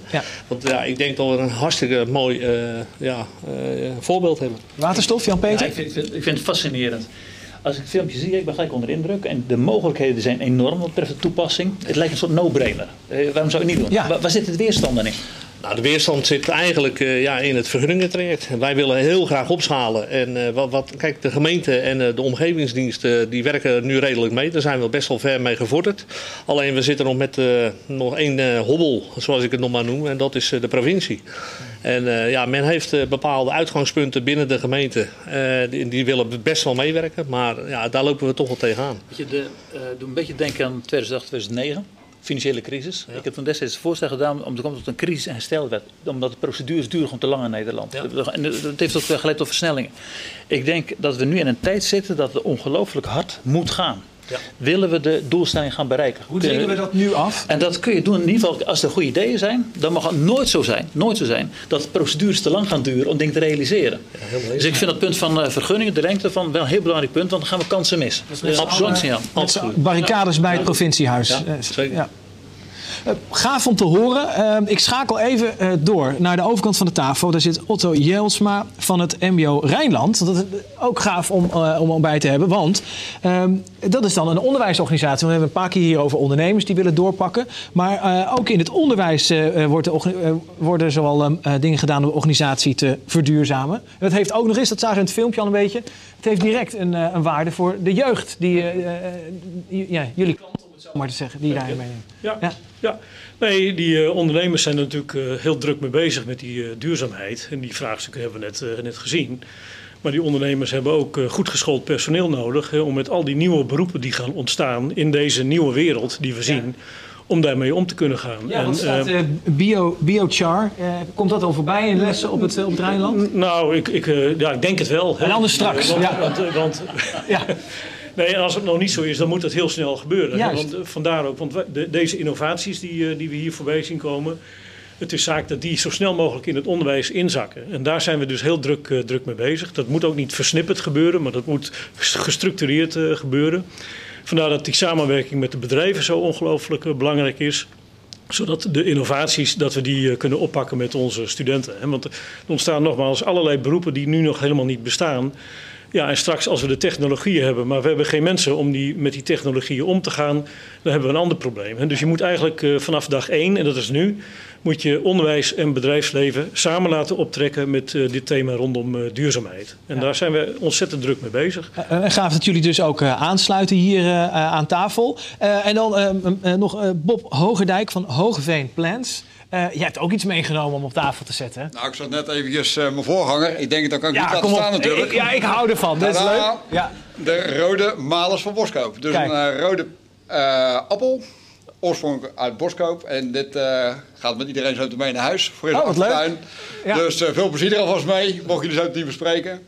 Want ja, ik denk dat we een hartstikke mooi uh, ja, uh, voorbeeld hebben. Waterstof, Jan-Peter? Ja, ik, vind, ik vind het fascinerend. Als ik het filmpje zie, ik ben gelijk onder indruk. En de mogelijkheden zijn enorm wat betreft de toepassing. Het lijkt een soort no-brainer. Uh, waarom zou je het niet doen? Ja. Waar, waar zit het weerstand dan in? Nou, de weerstand zit eigenlijk uh, ja, in het vergunningentraject. Wij willen heel graag opschalen. En uh, wat, wat, kijk, de gemeente en uh, de omgevingsdiensten die werken nu redelijk mee. Daar zijn we best wel ver mee gevorderd. Alleen we zitten nog met nog één hobbel, zoals ik het nog maar noem. En dat is de provincie. En ja, men heeft bepaalde uitgangspunten binnen de gemeente. Die, die, willen best wel meewerken. Maar ja, daar lopen we toch wel tegenaan. Je de, doe een beetje denken aan 2008, 2009 financiële crisis. Ik heb toen destijds het voorstel gedaan om te komen tot een crisis- en herstelwet. Omdat de procedures duren gewoon te lang in Nederland. Ja. En dat heeft ook geleid tot versnellingen. Ik denk dat we nu in een tijd zitten dat het ongelooflijk hard moet gaan. Willen we de doelstelling gaan bereiken. Hoe dringen we dat nu af? En dat kun je doen in ieder geval als er goede ideeën zijn. Dan mag het nooit zo zijn, nooit zo zijn dat procedures te lang gaan duren om dingen te realiseren. dus ik vind dat punt van uh, vergunningen, de lengte van wel een heel belangrijk punt, want dan gaan we kansen mis. Dat is absoluut signaal. Barricades bij het provinciehuis. Ja, zeker. Uh, gaaf om te horen. Uh, ik schakel even uh, door naar de overkant van de tafel. Daar zit Otto Jelsma van het MBO Rijnland. Dat is ook gaaf om, uh, om bij te hebben. Want ehm, dat is dan een onderwijsorganisatie. We hebben een paar keer hier over ondernemers die willen doorpakken. Maar ook in het onderwijs wordt de, worden zowel ehm, dingen gedaan om de organisatie te verduurzamen. En dat heeft ook nog eens, dat zagen we in het filmpje al een beetje. Het heeft direct een, een waarde voor de jeugd. Die, ja, jullie klanten zo maar te zeggen, die daarin meenemen. Ja, ja. ja. Nee, die uh, ondernemers zijn er natuurlijk uh, heel druk mee bezig met die uh, duurzaamheid. En die vraagstukken hebben we net, net gezien. Maar die ondernemers hebben ook goed geschoold personeel nodig om met al die nieuwe beroepen die gaan ontstaan in deze nieuwe wereld die we zien. Ja om daarmee om te kunnen gaan. Ja, en, staat, bio, biochar, komt dat al voorbij in lessen op het, op het Rijnland? Nou, ik, ik, ja, ik denk het wel. En anders straks. Want, ja. want, want ja. Nee, als het nog niet zo is, dan moet dat heel snel gebeuren. Want, vandaar ook, want de, deze innovaties die, die we hier voorbij zien komen, het is zaak dat die zo snel mogelijk in het onderwijs inzakken. En daar zijn we dus heel druk, uh, druk mee bezig. Dat moet ook niet versnipperd gebeuren, maar dat moet gestructureerd uh, gebeuren. Vandaar dat die samenwerking met de bedrijven zo ongelooflijk uh, belangrijk is zodat de innovaties, dat we die kunnen oppakken met onze studenten. Want er ontstaan nogmaals allerlei beroepen die nu nog helemaal niet bestaan. Ja, en straks als we de technologieën hebben, maar we hebben geen mensen om die, met die technologieën om te gaan, dan hebben we een ander probleem. Dus je moet eigenlijk uh, vanaf dag één, en dat is nu, moet je onderwijs en bedrijfsleven samen laten optrekken met uh, dit thema rondom uh, duurzaamheid. En ja. daar zijn we ontzettend druk mee bezig. En gaaf dat jullie dus ook aansluiten hier aan tafel. en dan nog Bob Hogerdijk van Hogeveen Plans. Uh, jij hebt ook iets meegenomen om op tafel te zetten. Nou, ik zat net eventjes uh, mijn voorganger. Ik denk, dat kan ik ja, niet laten staan natuurlijk. Ik, ja, ik hou ervan. Dat is leuk. Ja. De rode malers van Boskoop. Dus Kijk. een uh, rode appel. Oorspronkelijk uit Boskoop. En dit gaat met iedereen zo mee naar huis. Voor in oh, de achtertuin. Ja. Dus veel plezier er alvast mee. Mocht jullie zo het niet bespreken.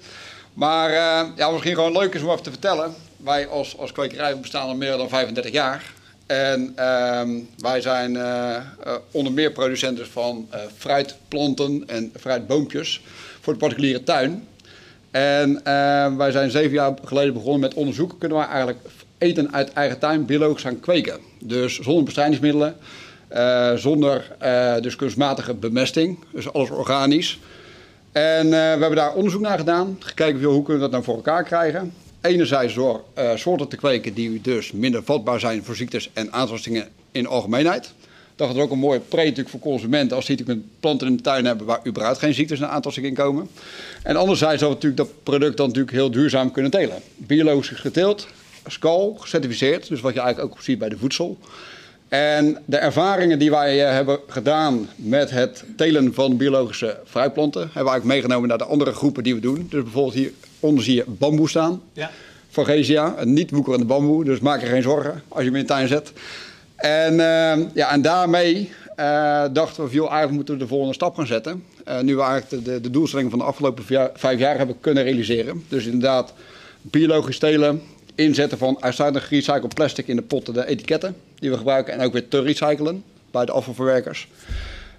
Maar ja, misschien gewoon leuk is om even te vertellen. Wij als, als kwekerij bestaan al meer dan 35 jaar. En uh, wij zijn uh, uh, onder meer producenten van uh, fruitplanten en fruitboompjes voor de particuliere tuin. En wij zijn zeven jaar geleden begonnen met onderzoek. Kunnen wij eigenlijk eten uit eigen tuin biologisch gaan kweken? Dus zonder bestrijdingsmiddelen, zonder dus kunstmatige bemesting, dus alles organisch. En we hebben daar onderzoek naar gedaan, gekeken hoe kunnen we dat nou voor elkaar krijgen enerzijds door uh, soorten te kweken die dus minder vatbaar zijn voor ziektes en aantastingen in algemeenheid. Dat is ook een mooie pre voor consumenten als die natuurlijk planten in de tuin hebben waar überhaupt geen ziektes en aantastingen in komen. En anderzijds dat we natuurlijk dat product dan natuurlijk heel duurzaam kunnen telen. Biologisch geteeld, SCAL, gecertificeerd, dus wat je eigenlijk ook ziet bij de voedsel. En de ervaringen die wij hebben gedaan met het telen van biologische fruitplanten, hebben we eigenlijk meegenomen naar de andere groepen die we doen. Dus bijvoorbeeld hier onder zie je bamboe staan. Ja. Forgesia, een niet woekerende bamboe, dus maak je geen zorgen als je hem in de tuin zet. En, uh, ja, en daarmee uh, dachten we, joh, eigenlijk moeten we de volgende stap gaan zetten. Uh, nu we eigenlijk de, de, de doelstellingen van de afgelopen vijf jaar hebben kunnen realiseren. Dus inderdaad biologisch telen, inzetten van uitsluitend gerecycled plastic in de potten, de etiketten die we gebruiken. En ook weer te recyclen bij de afvalverwerkers.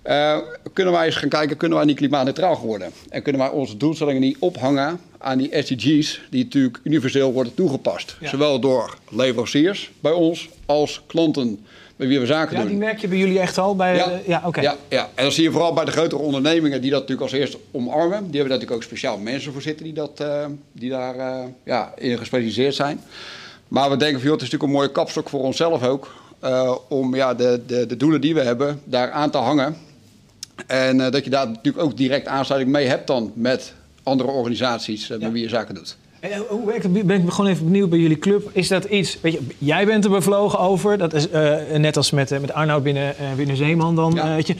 Uh, kunnen wij eens gaan kijken, kunnen wij niet klimaatneutraal worden? En kunnen wij onze doelstellingen niet ophangen aan die SDG's die natuurlijk universeel worden toegepast? Ja. Zowel door leveranciers bij ons als klanten bij wie we zaken ja, doen. die merk je bij jullie echt al? Bij, ja, uh, ja oké. Ja, ja, en dat zie je vooral bij de grotere ondernemingen die dat natuurlijk als eerste omarmen. Die hebben daar natuurlijk ook speciaal mensen voor zitten die, dat, uh, die daar uh, ja, in gespecialiseerd zijn. Maar we denken van, joh, het is natuurlijk een mooie kapstok voor onszelf ook. om ja, de, de, de doelen die we hebben daar aan te hangen. En uh, dat je daar natuurlijk ook direct aansluiting mee hebt dan met andere organisaties uh, met wie je zaken doet. En eh, hoe werkt het? Ben ik gewoon even benieuwd bij jullie club. Is dat iets, weet je, jij bent er bevlogen over. Dat is uh, net als met, met Arnoud binnen, uh, binnen Zeeman dan. Ja. weet je.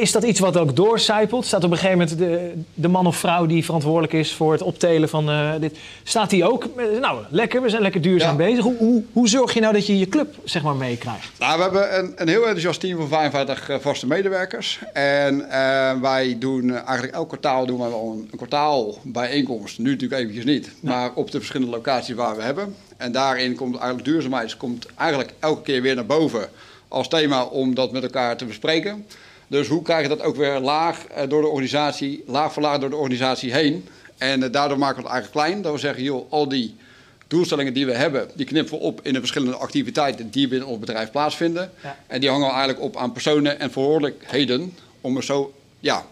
Is dat iets wat ook doorcijpelt? Staat op een gegeven moment de, de man of vrouw die verantwoordelijk is voor het optelen van dit. Staat die ook, nou lekker, we zijn lekker duurzaam ja. bezig. Hoe, hoe, hoe, zorg je nou dat je je club zeg maar meekrijgt? Nou, we hebben een, een heel enthousiast team van 55 vaste medewerkers. En wij doen eigenlijk elk kwartaal doen we wel een, een kwartaalbijeenkomst. Nu natuurlijk eventjes niet. Maar op de verschillende locaties waar we hebben. En daarin komt eigenlijk duurzaamheid komt eigenlijk elke keer weer naar boven als thema om dat met elkaar te bespreken. Dus hoe krijg je dat ook weer laag eh, door de organisatie, laag voor laag door de organisatie heen. En eh, daardoor maken we het eigenlijk klein. Dat we zeggen, joh, al die doelstellingen die we hebben, die knippen we op in de verschillende activiteiten die binnen ons bedrijf plaatsvinden. En die hangen we eigenlijk op aan personen en verantwoordelijkheden om er zo ja,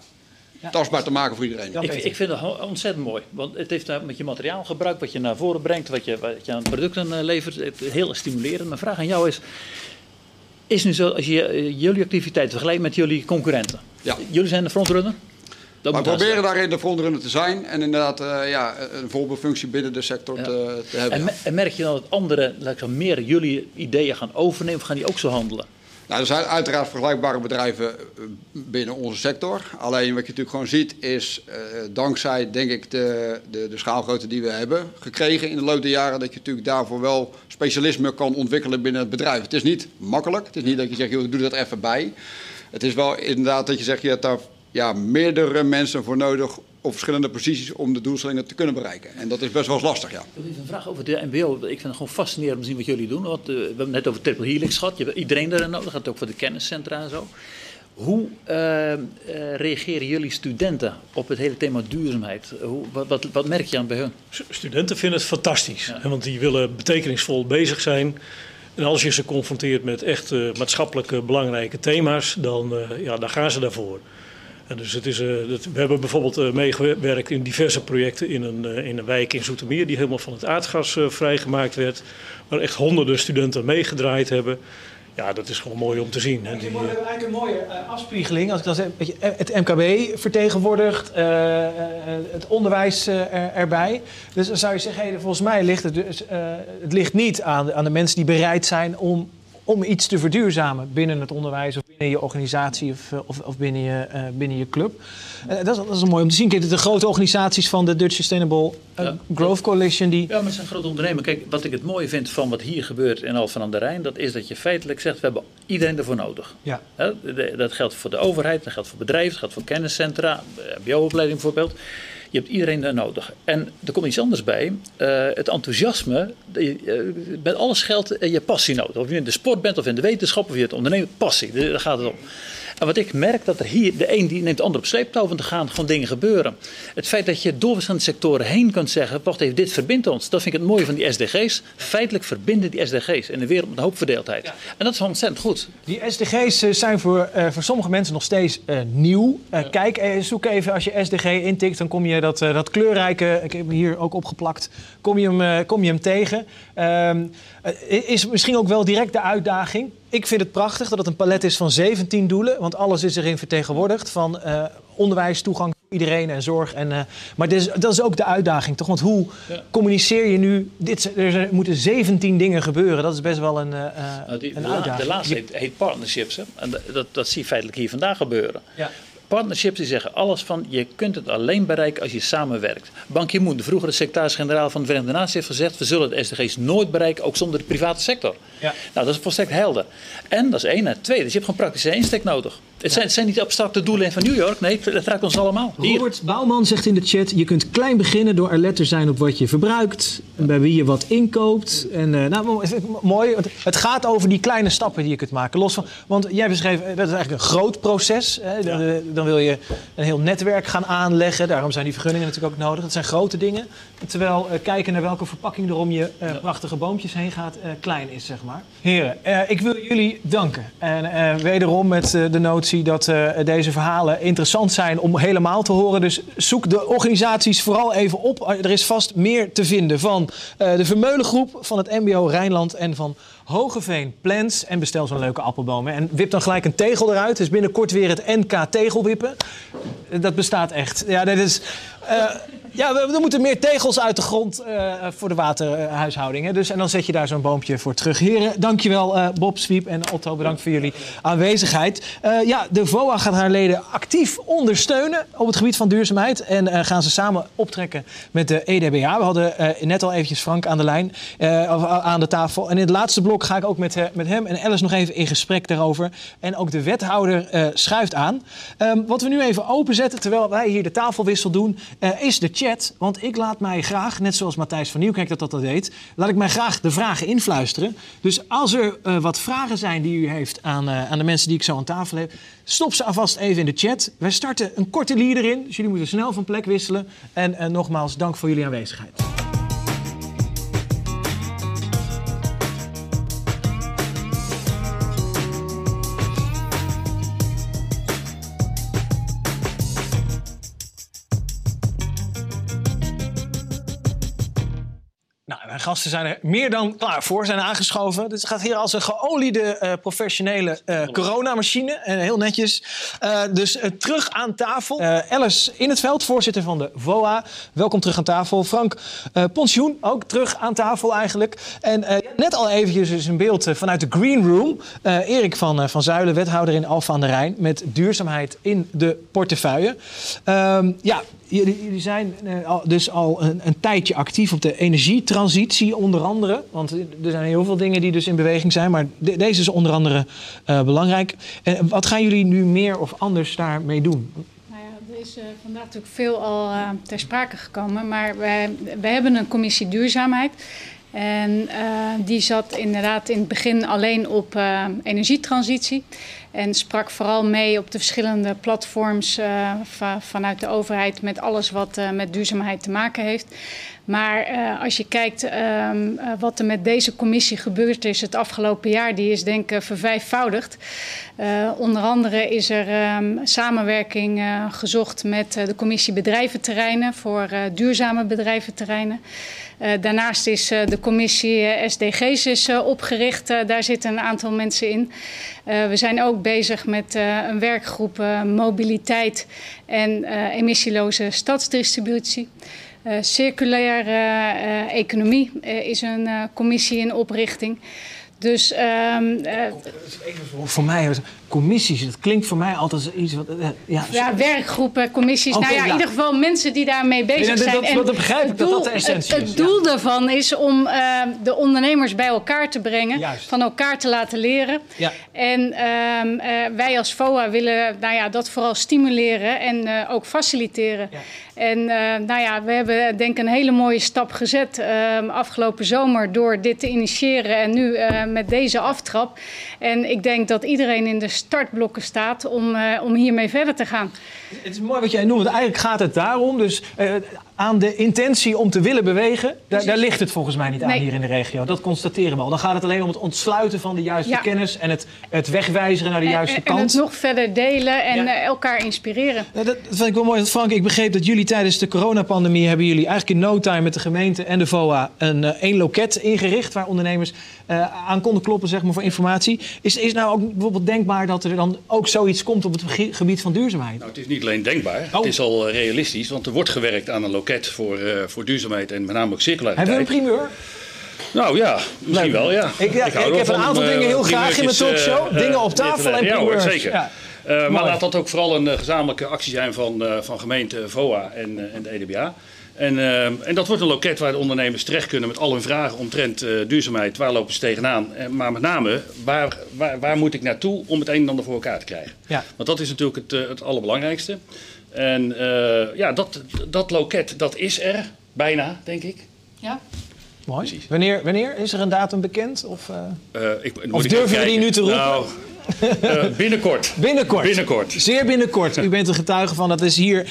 tastbaar te maken voor iedereen. Ik, ik, vind het ontzettend mooi. Want het heeft met je materiaalgebruik, wat je naar voren brengt, wat je, wat je aan producten eh, levert, heel stimulerend. Mijn vraag aan jou is, is nu zo, als je eh, jullie activiteiten vergelijkt met jullie concurrenten. Ja. Jullie zijn de frontrunner? Dat we proberen daarin de frontrunner te zijn en inderdaad uh, ja, een voorbeeldfunctie binnen de sector te, te, hebben. En, en, merk je dan dat anderen laat ik meer jullie ideeën gaan overnemen of gaan die ook zo handelen? Nou, er zijn uiteraard vergelijkbare bedrijven eh, binnen onze sector. Alleen wat je natuurlijk gewoon ziet is, uh, dankzij denk ik de, de, de schaalgrootte die we hebben gekregen in de loop der jaren, dat je natuurlijk daarvoor wel specialisme kan ontwikkelen binnen het bedrijf. Het is niet makkelijk. Het is niet dat je zegt, joh, doe dat even bij. Het is wel inderdaad dat je zegt, je hebt daar ja, meerdere mensen voor nodig op verschillende posities om de doelstellingen te kunnen bereiken. En dat is best wel lastig, ja. Even een vraag over de MBO. Ik vind het gewoon fascinerend om te zien wat jullie doen. Want, uh, we hebben het net over triple helix gehad. Je hebt iedereen erin nodig. Dat gaat ook voor de kenniscentra en zo. Hoe uh, uh, reageren jullie studenten op het hele thema duurzaamheid? Hoe, wat, wat, wat, merk je aan bij hun? Studenten vinden het fantastisch. Ja. Want die willen betekenisvol bezig zijn. En als je ze confronteert met echt maatschappelijk belangrijke thema's, dan, ja, dan gaan ze daarvoor. En dus het is, uh, we hebben bijvoorbeeld uh, meegewerkt in diverse projecten in een, uh, in een wijk in Zoetermeer die helemaal van het aardgas vrijgemaakt werd. Waar echt honderden studenten meegedraaid hebben. Ja, dat is gewoon mooi om te zien. Hè. Die, we hebben eigenlijk een mooie afspiegeling. Als ik dan zeg, het MKB vertegenwoordigt, het onderwijs er, erbij. Dus dan zou je zeggen, hey, volgens mij ligt het, dus, het ligt niet aan, aan de mensen die bereid zijn om om iets te verduurzamen binnen het onderwijs of binnen je organisatie of, eh, of, of binnen, je, uh, binnen je club. Uh, dat, is, dat is mooi om te zien. Kijk, de grote organisaties van de Dutch Sustainable ja. Growth Coalition. Die... Ja, maar het zijn grote ondernemers. Kijk, wat ik het mooie vind van wat hier gebeurt in Alphen aan de Rijn, dat is dat je feitelijk zegt, we hebben iedereen ervoor nodig. Ja. dat geldt voor de overheid, dat geldt voor bedrijven, dat geldt voor kenniscentra, mbo-opleiding bijvoorbeeld. Je hebt iedereen daar nodig. En er komt iets anders bij. Uh, het enthousiasme. Uh, met alles geldt je passie nodig. Of je in de sport bent of in de wetenschap of je het ondernemen. Passie, daar gaat het om. En wat ik merk, dat er hier de een die neemt de ander op sleeptouw, want er gaan gewoon dingen gebeuren. Het feit dat je door verschillende sectoren heen kunt zeggen, wacht even, dit verbindt ons. Dat vind ik het mooie van die SDG's. Feitelijk verbinden die SDG's in de wereld met een hoop verdeeldheid. Ja. En dat is ontzettend goed. Die SDG's eh, zijn voor, uh, voor sommige mensen nog steeds uh, nieuw. Uh, ja. Kijk, zoek even als je SDG intikt, dan kom je dat, dat kleurrijke, ik heb hem hier ook opgeplakt, kom je hem, kom je hem tegen. Um, is misschien ook wel direct de uitdaging. Ik vind het prachtig dat het een palet is van 17 doelen, want alles is erin vertegenwoordigd. Van uh, onderwijs, toegang voor iedereen en zorg. En, uh, maar dit is, dat is ook de uitdaging, toch? Want hoe ja. communiceer je nu? Dit, er moeten 17 dingen gebeuren. Dat is best wel een, uh, nou, die, een de uitdaging. De laatste heet, heet partnerships. Hè? En dat, dat zie je feitelijk hier vandaag gebeuren. Ja. Partnerships die zeggen alles van je kunt het alleen bereiken als je samenwerkt. Ban Ki-moon, de vroegere secretaris-generaal van de Verenigde Naties, heeft gezegd: we zullen de SDG's nooit bereiken, ook zonder de private sector. Ja. Nou, dat is volstrekt helder. En dat is één. En twee, dus je hebt gewoon praktische insteek nodig. Het zijn, het zijn niet abstracte doelen van New York. Nee, het raakt ons allemaal. Hier. Robert Bouwman zegt in de chat: je kunt klein beginnen door alert te zijn op wat je verbruikt, en bij wie je wat inkoopt. En, uh, nou, mooi. Het gaat over die kleine stappen die je kunt maken. Los van, want jij beschreef, dat is eigenlijk een groot proces. Hè? Ja. Dan wil je een heel netwerk gaan aanleggen. Daarom zijn die vergunningen natuurlijk ook nodig. Dat zijn grote dingen. Terwijl uh, kijken naar welke verpakking er om je uh, prachtige boompjes heen gaat, klein is, zeg maar. Heren, ik wil jullie danken. En wederom met de notie dat deze verhalen interessant zijn om helemaal te horen. Dus zoek de organisaties vooral even op. Er is vast meer te vinden van de Vermeulengroep, van het MBO Rijnland en van Hogeveen Plans. En bestel zo'n leuke appelboom. En wip dan gelijk een tegel eruit. Dus binnenkort weer het NK tegelwippen. Dat bestaat echt. Ja, dat is... Uh, ja, we, moeten meer tegels uit de grond uh, voor de waterhuishoudingen. Dus, en dan zet je daar zo'n boompje voor terug. Heren, dankjewel uh, Bob, Swiep en Otto. Bedankt voor jullie aanwezigheid. Ja, de VOA gaat haar leden actief ondersteunen op het gebied van duurzaamheid. En gaan ze samen optrekken met de EDBA. We hadden net al eventjes Frank aan de lijn, aan de tafel. En in het laatste blok ga ik ook met, met hem en Alice nog even in gesprek daarover. En ook de wethouder schuift aan. Um, wat we nu even openzetten, terwijl wij hier de tafelwissel doen, is de chat. Want ik laat mij graag, net zoals Matthijs van Nieuwkerk dat dat deed, laat ik mij graag de vragen influisteren. Dus als er wat vragen zijn die u heeft aan, aan de mensen die ik zo aan tafel heb, stop ze alvast even in de chat. Wij starten een korte lied erin, dus jullie moeten snel van plek wisselen. En nogmaals, dank voor jullie aanwezigheid. Gasten zijn er meer dan klaar voor, zijn aangeschoven. Dus het gaat hier als een geoliede uh, professionele uh, coronamachine. Uh, heel netjes. dus terug aan tafel. Alice in het veld, voorzitter van de VOA. Welkom terug aan tafel. Frank Pensioen, ook terug aan tafel eigenlijk. En net al eventjes is een beeld vanuit de Green Room. Erik van, van Zuilen, wethouder in Alphen aan de Rijn. Met duurzaamheid in de portefeuille. Ehm, ja, Jullie, zijn uh, dus al een, een, tijdje actief op de energietransitie, onder andere. Want er zijn heel veel dingen die dus in beweging zijn, maar deze is onder andere uh, belangrijk. En wat gaan jullie nu meer of anders daarmee doen? Nou ja, er is uh, vandaag natuurlijk veel al ter sprake gekomen, maar wij hebben een commissie duurzaamheid. En die zat inderdaad in het begin alleen op energietransitie. En sprak vooral mee op de verschillende platforms uh, vanuit de overheid met alles wat uh, met duurzaamheid te maken heeft. Maar uh, als je kijkt ehm, wat er met deze commissie gebeurd is het afgelopen jaar, die is denk ik vervijfvoudigd. onder andere is er um, samenwerking gezocht met de commissie bedrijventerreinen voor duurzame bedrijventerreinen. Uh, daarnaast is uh, de commissie uh, SDG's is, opgericht. daar zitten een aantal mensen in. we zijn ook bezig met een werkgroep mobiliteit en emissieloze stadsdistributie. Circulaire economie is een commissie in oprichting. Dus um, voor mij, commissies, dat klinkt voor mij altijd iets wat. Ja, ja, werkgroepen, commissies. nou ja, in ieder geval mensen die daarmee bezig zijn. Dat, begrijp ik, doel, dat dat de essentie het, is. Het doel daarvan is om uh, de ondernemers bij elkaar te brengen, Juist. van elkaar te laten leren. Ja. En uh, wij als FOA willen nou ja, dat vooral stimuleren en ook faciliteren. En nou ja, we hebben denk ik een hele mooie stap gezet ehm, afgelopen zomer door dit te initiëren en nu met deze aftrap. En ik denk dat iedereen in de startblokken staat om, uh, om hiermee verder te gaan. Het is mooi wat jij noemt. Eigenlijk gaat het daarom. Dus uh, aan de intentie om te willen bewegen, daar, daar ligt het volgens mij niet aan hier in de regio. Dat constateren we al. Dan gaat het alleen om het ontsluiten van de juiste kennis en het, het wegwijzeren naar de juiste kant. En het nog verder delen en ja. Eh, elkaar inspireren. dat, dat vind ik wel mooi. Frank, ik begreep dat jullie tijdens de coronapandemie hebben jullie eigenlijk in no time met de gemeente en de VOA een uh, één loket ingericht waar ondernemers uh, aan konden kloppen zeg maar, voor informatie. Is, is nou ook bijvoorbeeld denkbaar dat er dan ook zoiets komt op het gebied van duurzaamheid? Nou, het is niet alleen denkbaar, oh. het is al realistisch, want er wordt gewerkt aan een loket voor, uh, voor duurzaamheid en met name ook circulariteit. Hebben we een primeur? Nou ja, misschien wel, ja. Ik, ja, ik, ik heb een aantal dingen heel graag in mijn talkshow. Dingen op tafel en primeurs. Ja, zeker. Ja. Uh, maar laat dat ook vooral een gezamenlijke actie zijn van, van gemeente VOA en, en de EDBA. En, en, dat wordt een loket waar de ondernemers terecht kunnen met al hun vragen omtrent duurzaamheid. Waar lopen ze tegenaan? maar met name, waar, waar, waar, moet ik naartoe om het een en ander voor elkaar te krijgen? Ja. Want dat is natuurlijk het, het allerbelangrijkste. En uh, ja, dat, dat loket, dat is er bijna, denk ik. Ja. Mooi. Wanneer, wanneer is er een datum bekend? Of, uh, uh, ik, of durven die nu te roepen? Nou, binnenkort. binnenkort. Binnenkort. Zeer binnenkort. U bent een getuige van, dat is hier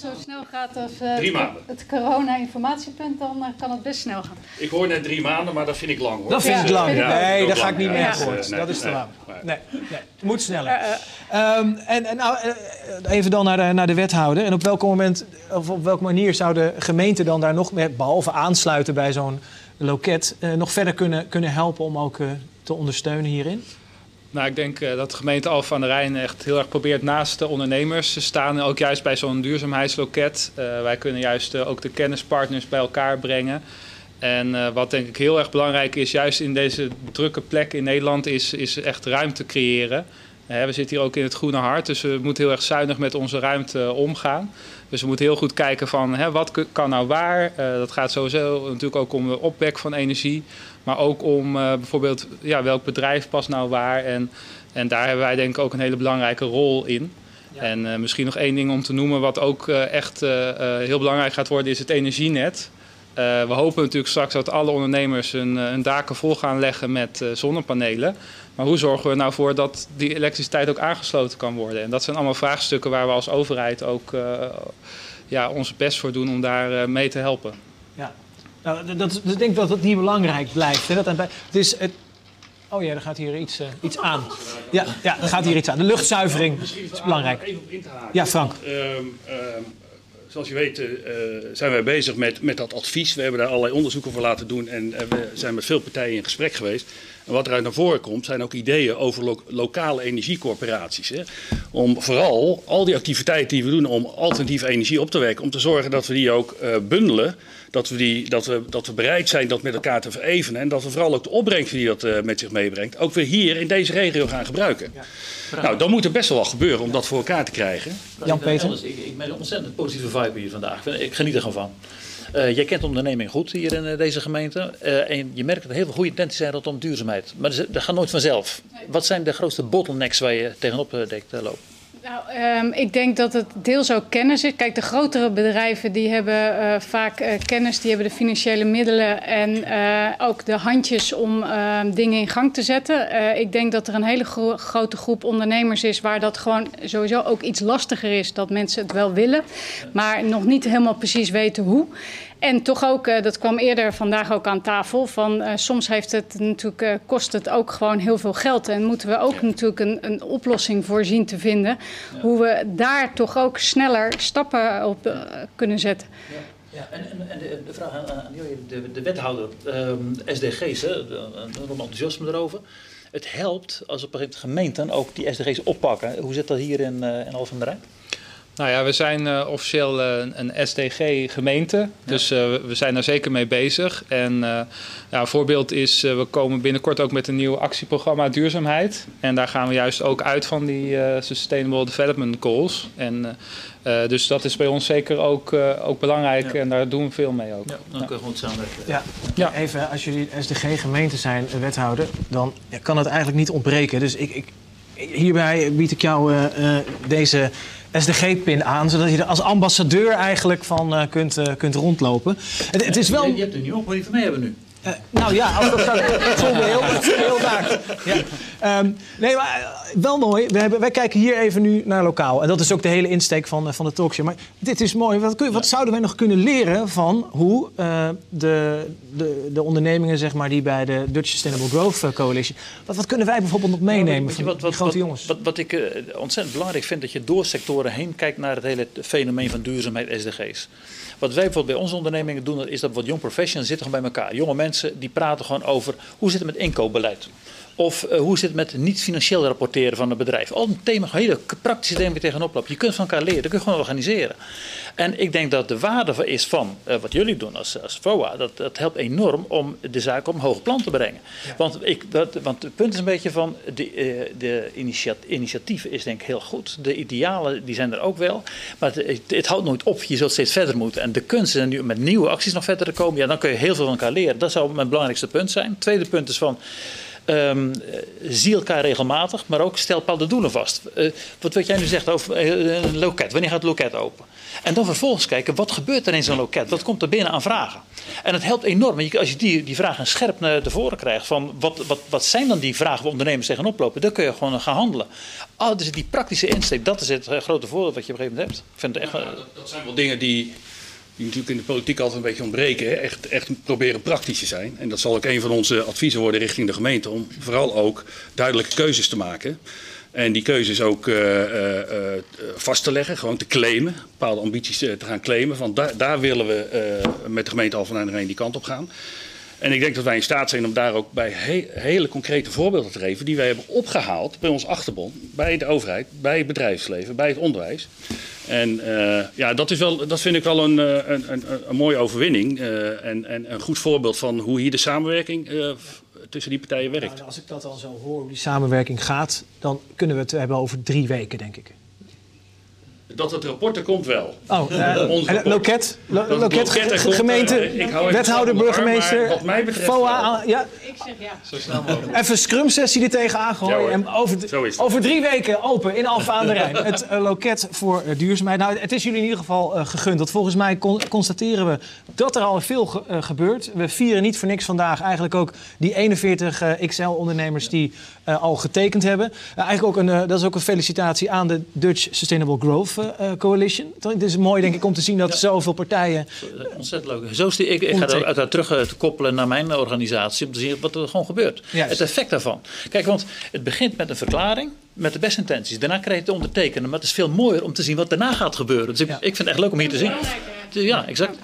zo snel gaat als uh, het corona-informatiepunt, dan uh, kan het best snel gaan. Ik hoor net drie maanden, maar dat vind ik lang hoor. Dat vind ik lang. nee, daar ga ik niet mee akkoord. dat is te lang. Nee, nee, het moet sneller. Um, en, en nou, even dan naar de, naar de wethouder. En op welk moment, of op welke manier zou de gemeente dan daar nog meer, behalve aansluiten bij zo'n loket, uh, nog verder kunnen, kunnen helpen om ook te ondersteunen hierin? Nou, ik denk uh, dat de gemeente Alphen aan de Rijn echt heel erg probeert naast de ondernemers te staan. Ook juist bij zo'n duurzaamheidsloket. Uh, wij kunnen juist uh, ook de kennispartners bij elkaar brengen. En wat denk ik heel erg belangrijk is, juist in deze drukke plek in Nederland, is, is echt ruimte creëren. we zitten hier ook in het groene hart, dus we moeten heel erg zuinig met onze ruimte omgaan. Dus we moeten heel goed kijken van hè, wat kan nou waar. dat gaat sowieso natuurlijk ook om de opwek van energie. Maar ook om uh, bijvoorbeeld ja, welk bedrijf past nou waar. En, en daar hebben wij denk ik ook een hele belangrijke rol in. En misschien nog één ding om te noemen, wat ook echt heel belangrijk gaat worden, is het energienet. we hopen natuurlijk straks dat alle ondernemers hun, hun daken vol gaan leggen met zonnepanelen. Maar hoe zorgen we nou voor dat die elektriciteit ook aangesloten kan worden? En dat zijn allemaal vraagstukken waar we als overheid ook ja, onze best voor doen om daar mee te helpen. Ja, nou, dat, ik denk dat dat niet belangrijk blijft. Hè? Dat, het is het, oh ja, er gaat hier iets, uh, iets aan. Ja, ja, er gaat hier iets aan. De luchtzuivering is belangrijk. Even op in te haken. Ja, Frank. Um, um, zoals je weet uh, zijn wij bezig met, met dat advies. We hebben daar allerlei onderzoeken voor laten doen en uh, we zijn met veel partijen in gesprek geweest. En wat eruit naar voren komt, zijn ook ideeën over lo lokale energiecorporaties. Hè? Om vooral al die activiteiten die we doen om alternatieve energie op te wekken, om te zorgen dat we die ook uh, bundelen. Dat we, die, dat, we, dat we bereid zijn dat met elkaar te verevenen. En dat we vooral ook de opbrengsten die dat uh, met zich meebrengt, ook weer hier in deze regio gaan gebruiken. Ja. Nou, dan moet er best wel wat gebeuren om dat voor elkaar te krijgen. Jan-Peter? Ik, ik ben een ontzettend positieve vibe hier vandaag. Ik geniet er gewoon van. Uh, jij kent de onderneming goed hier in uh, deze gemeente. Uh, en je merkt dat er heel veel goede intenties zijn rondom duurzaamheid. Maar dat gaat nooit vanzelf. Wat zijn de grootste bottlenecks waar je tegenop denkt te lopen? Nou, um, ik denk dat het deels ook kennis is. Kijk, de grotere bedrijven die hebben uh, vaak uh, kennis, die hebben de financiële middelen en uh, ook de handjes om ehm, dingen in gang te zetten. ik denk dat er een hele gro grote groep ondernemers is waar dat gewoon sowieso ook iets lastiger is, dat mensen het wel willen, maar nog niet helemaal precies weten hoe. En toch ook, uh, dat kwam eerder vandaag ook aan tafel, van uh, soms heeft het natuurlijk, uh, kost het ook gewoon heel veel geld. En moeten we ook natuurlijk een, een oplossing voor zien te vinden. Ja. Hoe we daar toch ook sneller stappen op kunnen zetten. Ja. Ja, en, en, en de, de, vraag aan, aan de, de wethouder, um, SDG's, hè, een enthousiasme erover. Het helpt als op een gegeven moment gemeenten ook die SDG's oppakken. Hoe zit dat hier in, in Alphen aan de Rijn? Nou ja, we zijn uh, officieel uh, een SDG-gemeente, dus uh, we zijn daar zeker mee bezig. En ja, een voorbeeld is, we komen binnenkort ook met een nieuw actieprogramma duurzaamheid. En daar gaan we juist ook uit van die Sustainable Development Goals. En, dus dat is bij ons zeker ook, ook belangrijk ja. en daar doen we veel mee ook. Ja, dan kunnen we goed samenwerken. Ja. ja. Even, als jullie SDG-gemeente zijn, wethouder, dan kan het eigenlijk niet ontbreken. Dus ik, ik hierbij bied ik jou deze SDG-pin aan, zodat je er als ambassadeur eigenlijk van uh, kunt, uh, kunt rondlopen. Het, het is wel... Je, je hebt er nu op, wat je van mij hebben nu. Uh, nou ja, als dat zou heel, heel daar. Ja. Um, nee, maar wel mooi. We hebben, wij kijken hier even nu naar lokaal. En dat is ook de hele insteek van, van de talkshow. Maar dit is mooi. Wat, kun, wat zouden wij nog kunnen leren van hoe uh, de, de, de ondernemingen zeg maar, die bij de Dutch Sustainable Growth Coalition... Wat, wat kunnen wij bijvoorbeeld nog meenemen van wat, wat, grote jongens? Wat, wat ik uh, ontzettend belangrijk vind, dat je door sectoren heen kijkt naar het hele fenomeen van duurzaamheid SDG's. Wat wij bijvoorbeeld bij onze ondernemingen doen, is dat wat young professionals zitten gewoon bij elkaar. Jonge mensen die praten gewoon over hoe zit het met inkoopbeleid. Of uh, hoe zit het met niet-financieel rapporteren van een bedrijf? Al een thema, hele praktische dingen waar je tegenop loopt. Je kunt van elkaar leren, dat kun je gewoon organiseren. En ik denk dat de waarde is van uh, wat jullie doen als, als FOA, dat, dat helpt enorm om de zaak op een hoger plan te brengen. Ja. Want, ik, dat, want het punt is een beetje van, de, uh, de initiat, initiatief is denk ik heel goed. De idealen die zijn er ook wel. Maar het, het, houdt nooit op, je zult steeds verder moeten. En de kunst is nu met nieuwe acties nog verder te komen. Ja, dan kun je heel veel van elkaar leren. Dat zou mijn belangrijkste punt zijn. Het tweede punt is van... Um, zie elkaar regelmatig, maar ook stel bepaalde doelen vast. Uh, wat, wat jij nu zegt over uh, een loket, wanneer gaat het loket open? En dan vervolgens kijken, wat gebeurt er in zo'n loket? Wat komt er binnen aan vragen? En het helpt enorm, als je die, die vragen scherp naar tevoren krijgt... van wat, wat, wat zijn dan die vragen waar ondernemers tegenop lopen... dan kun je gewoon gaan handelen. Oh, dus die praktische insteek, dat is het grote voordeel wat je op een gegeven moment hebt. Ik vind het echt, ja, dat, dat zijn wel dingen die die natuurlijk in de politiek altijd een beetje ontbreken. Echt, echt proberen praktisch te zijn. En dat zal ook een van onze adviezen worden richting de gemeente. Om vooral ook duidelijke keuzes te maken. En die keuzes ook uh, uh, uh, vast te leggen, gewoon te claimen. Bepaalde ambities te gaan claimen. Van daar, daar willen we met de gemeente aan de Rijn die kant op gaan. En ik denk dat wij in staat zijn om daar ook bij he hele concrete voorbeelden te geven. Die wij hebben opgehaald bij ons achterbon, bij de overheid, bij het bedrijfsleven, bij het onderwijs. En uh, ja, dat, is wel, dat vind ik wel een, een, een, een mooie overwinning. Uh, en, en een goed voorbeeld van hoe hier de samenwerking tussen die partijen werkt. Nou, als ik dat al zo hoor, hoe die samenwerking gaat, dan kunnen we het hebben over drie weken, denk ik. Dat het rapport er komt wel. Oh, uh, loket, lo, loket, gemeente, wethouder, burgemeester, wat mij betreft FOA. Ja. Ik zeg ja. Zo snel mogelijk. Even scrum-sessie er tegenaan gooien. Ja, en over, over drie weken open in Alfa aan de Rijn. Het uh, loket voor uh, duurzaamheid. Nou, het is jullie in ieder geval uh, gegund. Want volgens mij con constateren we dat er al veel ge gebeurt. We vieren niet voor niks vandaag eigenlijk ook die 41 XL-ondernemers die al getekend hebben. eigenlijk ook een, dat is ook een felicitatie aan de Dutch Sustainable Growth uh, Coalition. Het is mooi denk ik om te zien dat ja. zoveel partijen... Ontzettend leuk. Zo is die, ik, ik ga dat terug te koppelen naar mijn organisatie... om te zien wat er gewoon gebeurt. Juist. Het effect daarvan. Kijk, want het begint met een verklaring met de beste intenties. Daarna krijg je het ondertekenen. Maar het is veel mooier om te zien wat daarna gaat gebeuren. Dus ik, ja. ik vind het echt leuk om hier te zien. Ja, exact.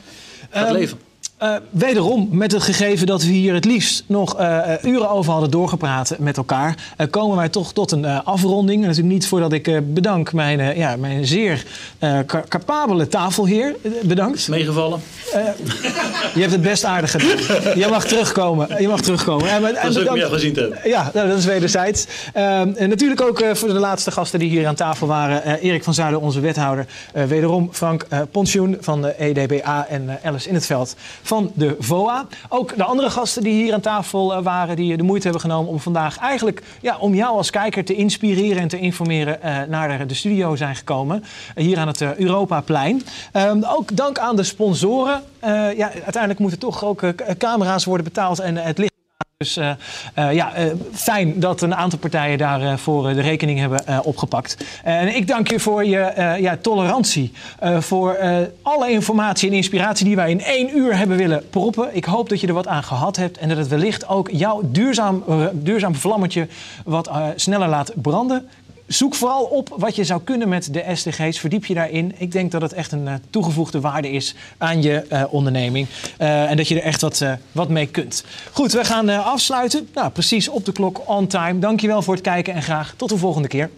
Gaat um, leven. Uh, wederom, met het gegeven dat we hier het liefst nog uh, uren over hadden doorgepraat met elkaar, uh, komen wij toch tot een afronding. En natuurlijk niet voordat ik bedank mijn, ja, mijn zeer capabele tafelheer. bedankt. Meegevallen? je hebt het best aardig gedaan. je mag terugkomen. Je mag terugkomen. En, dat is ook gezien te. Ja, nou, dat is wederzijds. en natuurlijk ook voor de laatste gasten die hier aan tafel waren. Erik van Zuiden, onze wethouder. wederom Frank Pontioen van de EDBA en Alice in het Veld van de VOA. Ook de andere gasten die hier aan tafel waren, die de moeite hebben genomen om vandaag eigenlijk ja, om jou als kijker te inspireren en te informeren uh, naar de studio zijn gekomen. Hier aan het uh, Europaplein. ook dank aan de sponsoren. ja, uiteindelijk moeten toch ook camera's worden betaald en het licht. Dus uh, uh, ja, uh, fijn dat een aantal partijen daarvoor de rekening hebben opgepakt. en ik dank je voor je ja, tolerantie, voor alle informatie en inspiratie die wij in één uur hebben willen proppen. Ik hoop dat je er wat aan gehad hebt en dat het wellicht ook jouw duurzaam, duurzaam vlammetje wat sneller laat branden zoek vooral op wat je zou kunnen met de SDG's. Verdiep je daarin. Ik denk dat het echt een uh, toegevoegde waarde is aan je uh, onderneming. Uh, en dat je er echt wat, wat mee kunt. Goed, we gaan afsluiten. Nou, precies op de klok, on time. Dankjewel voor het kijken en graag tot de volgende keer.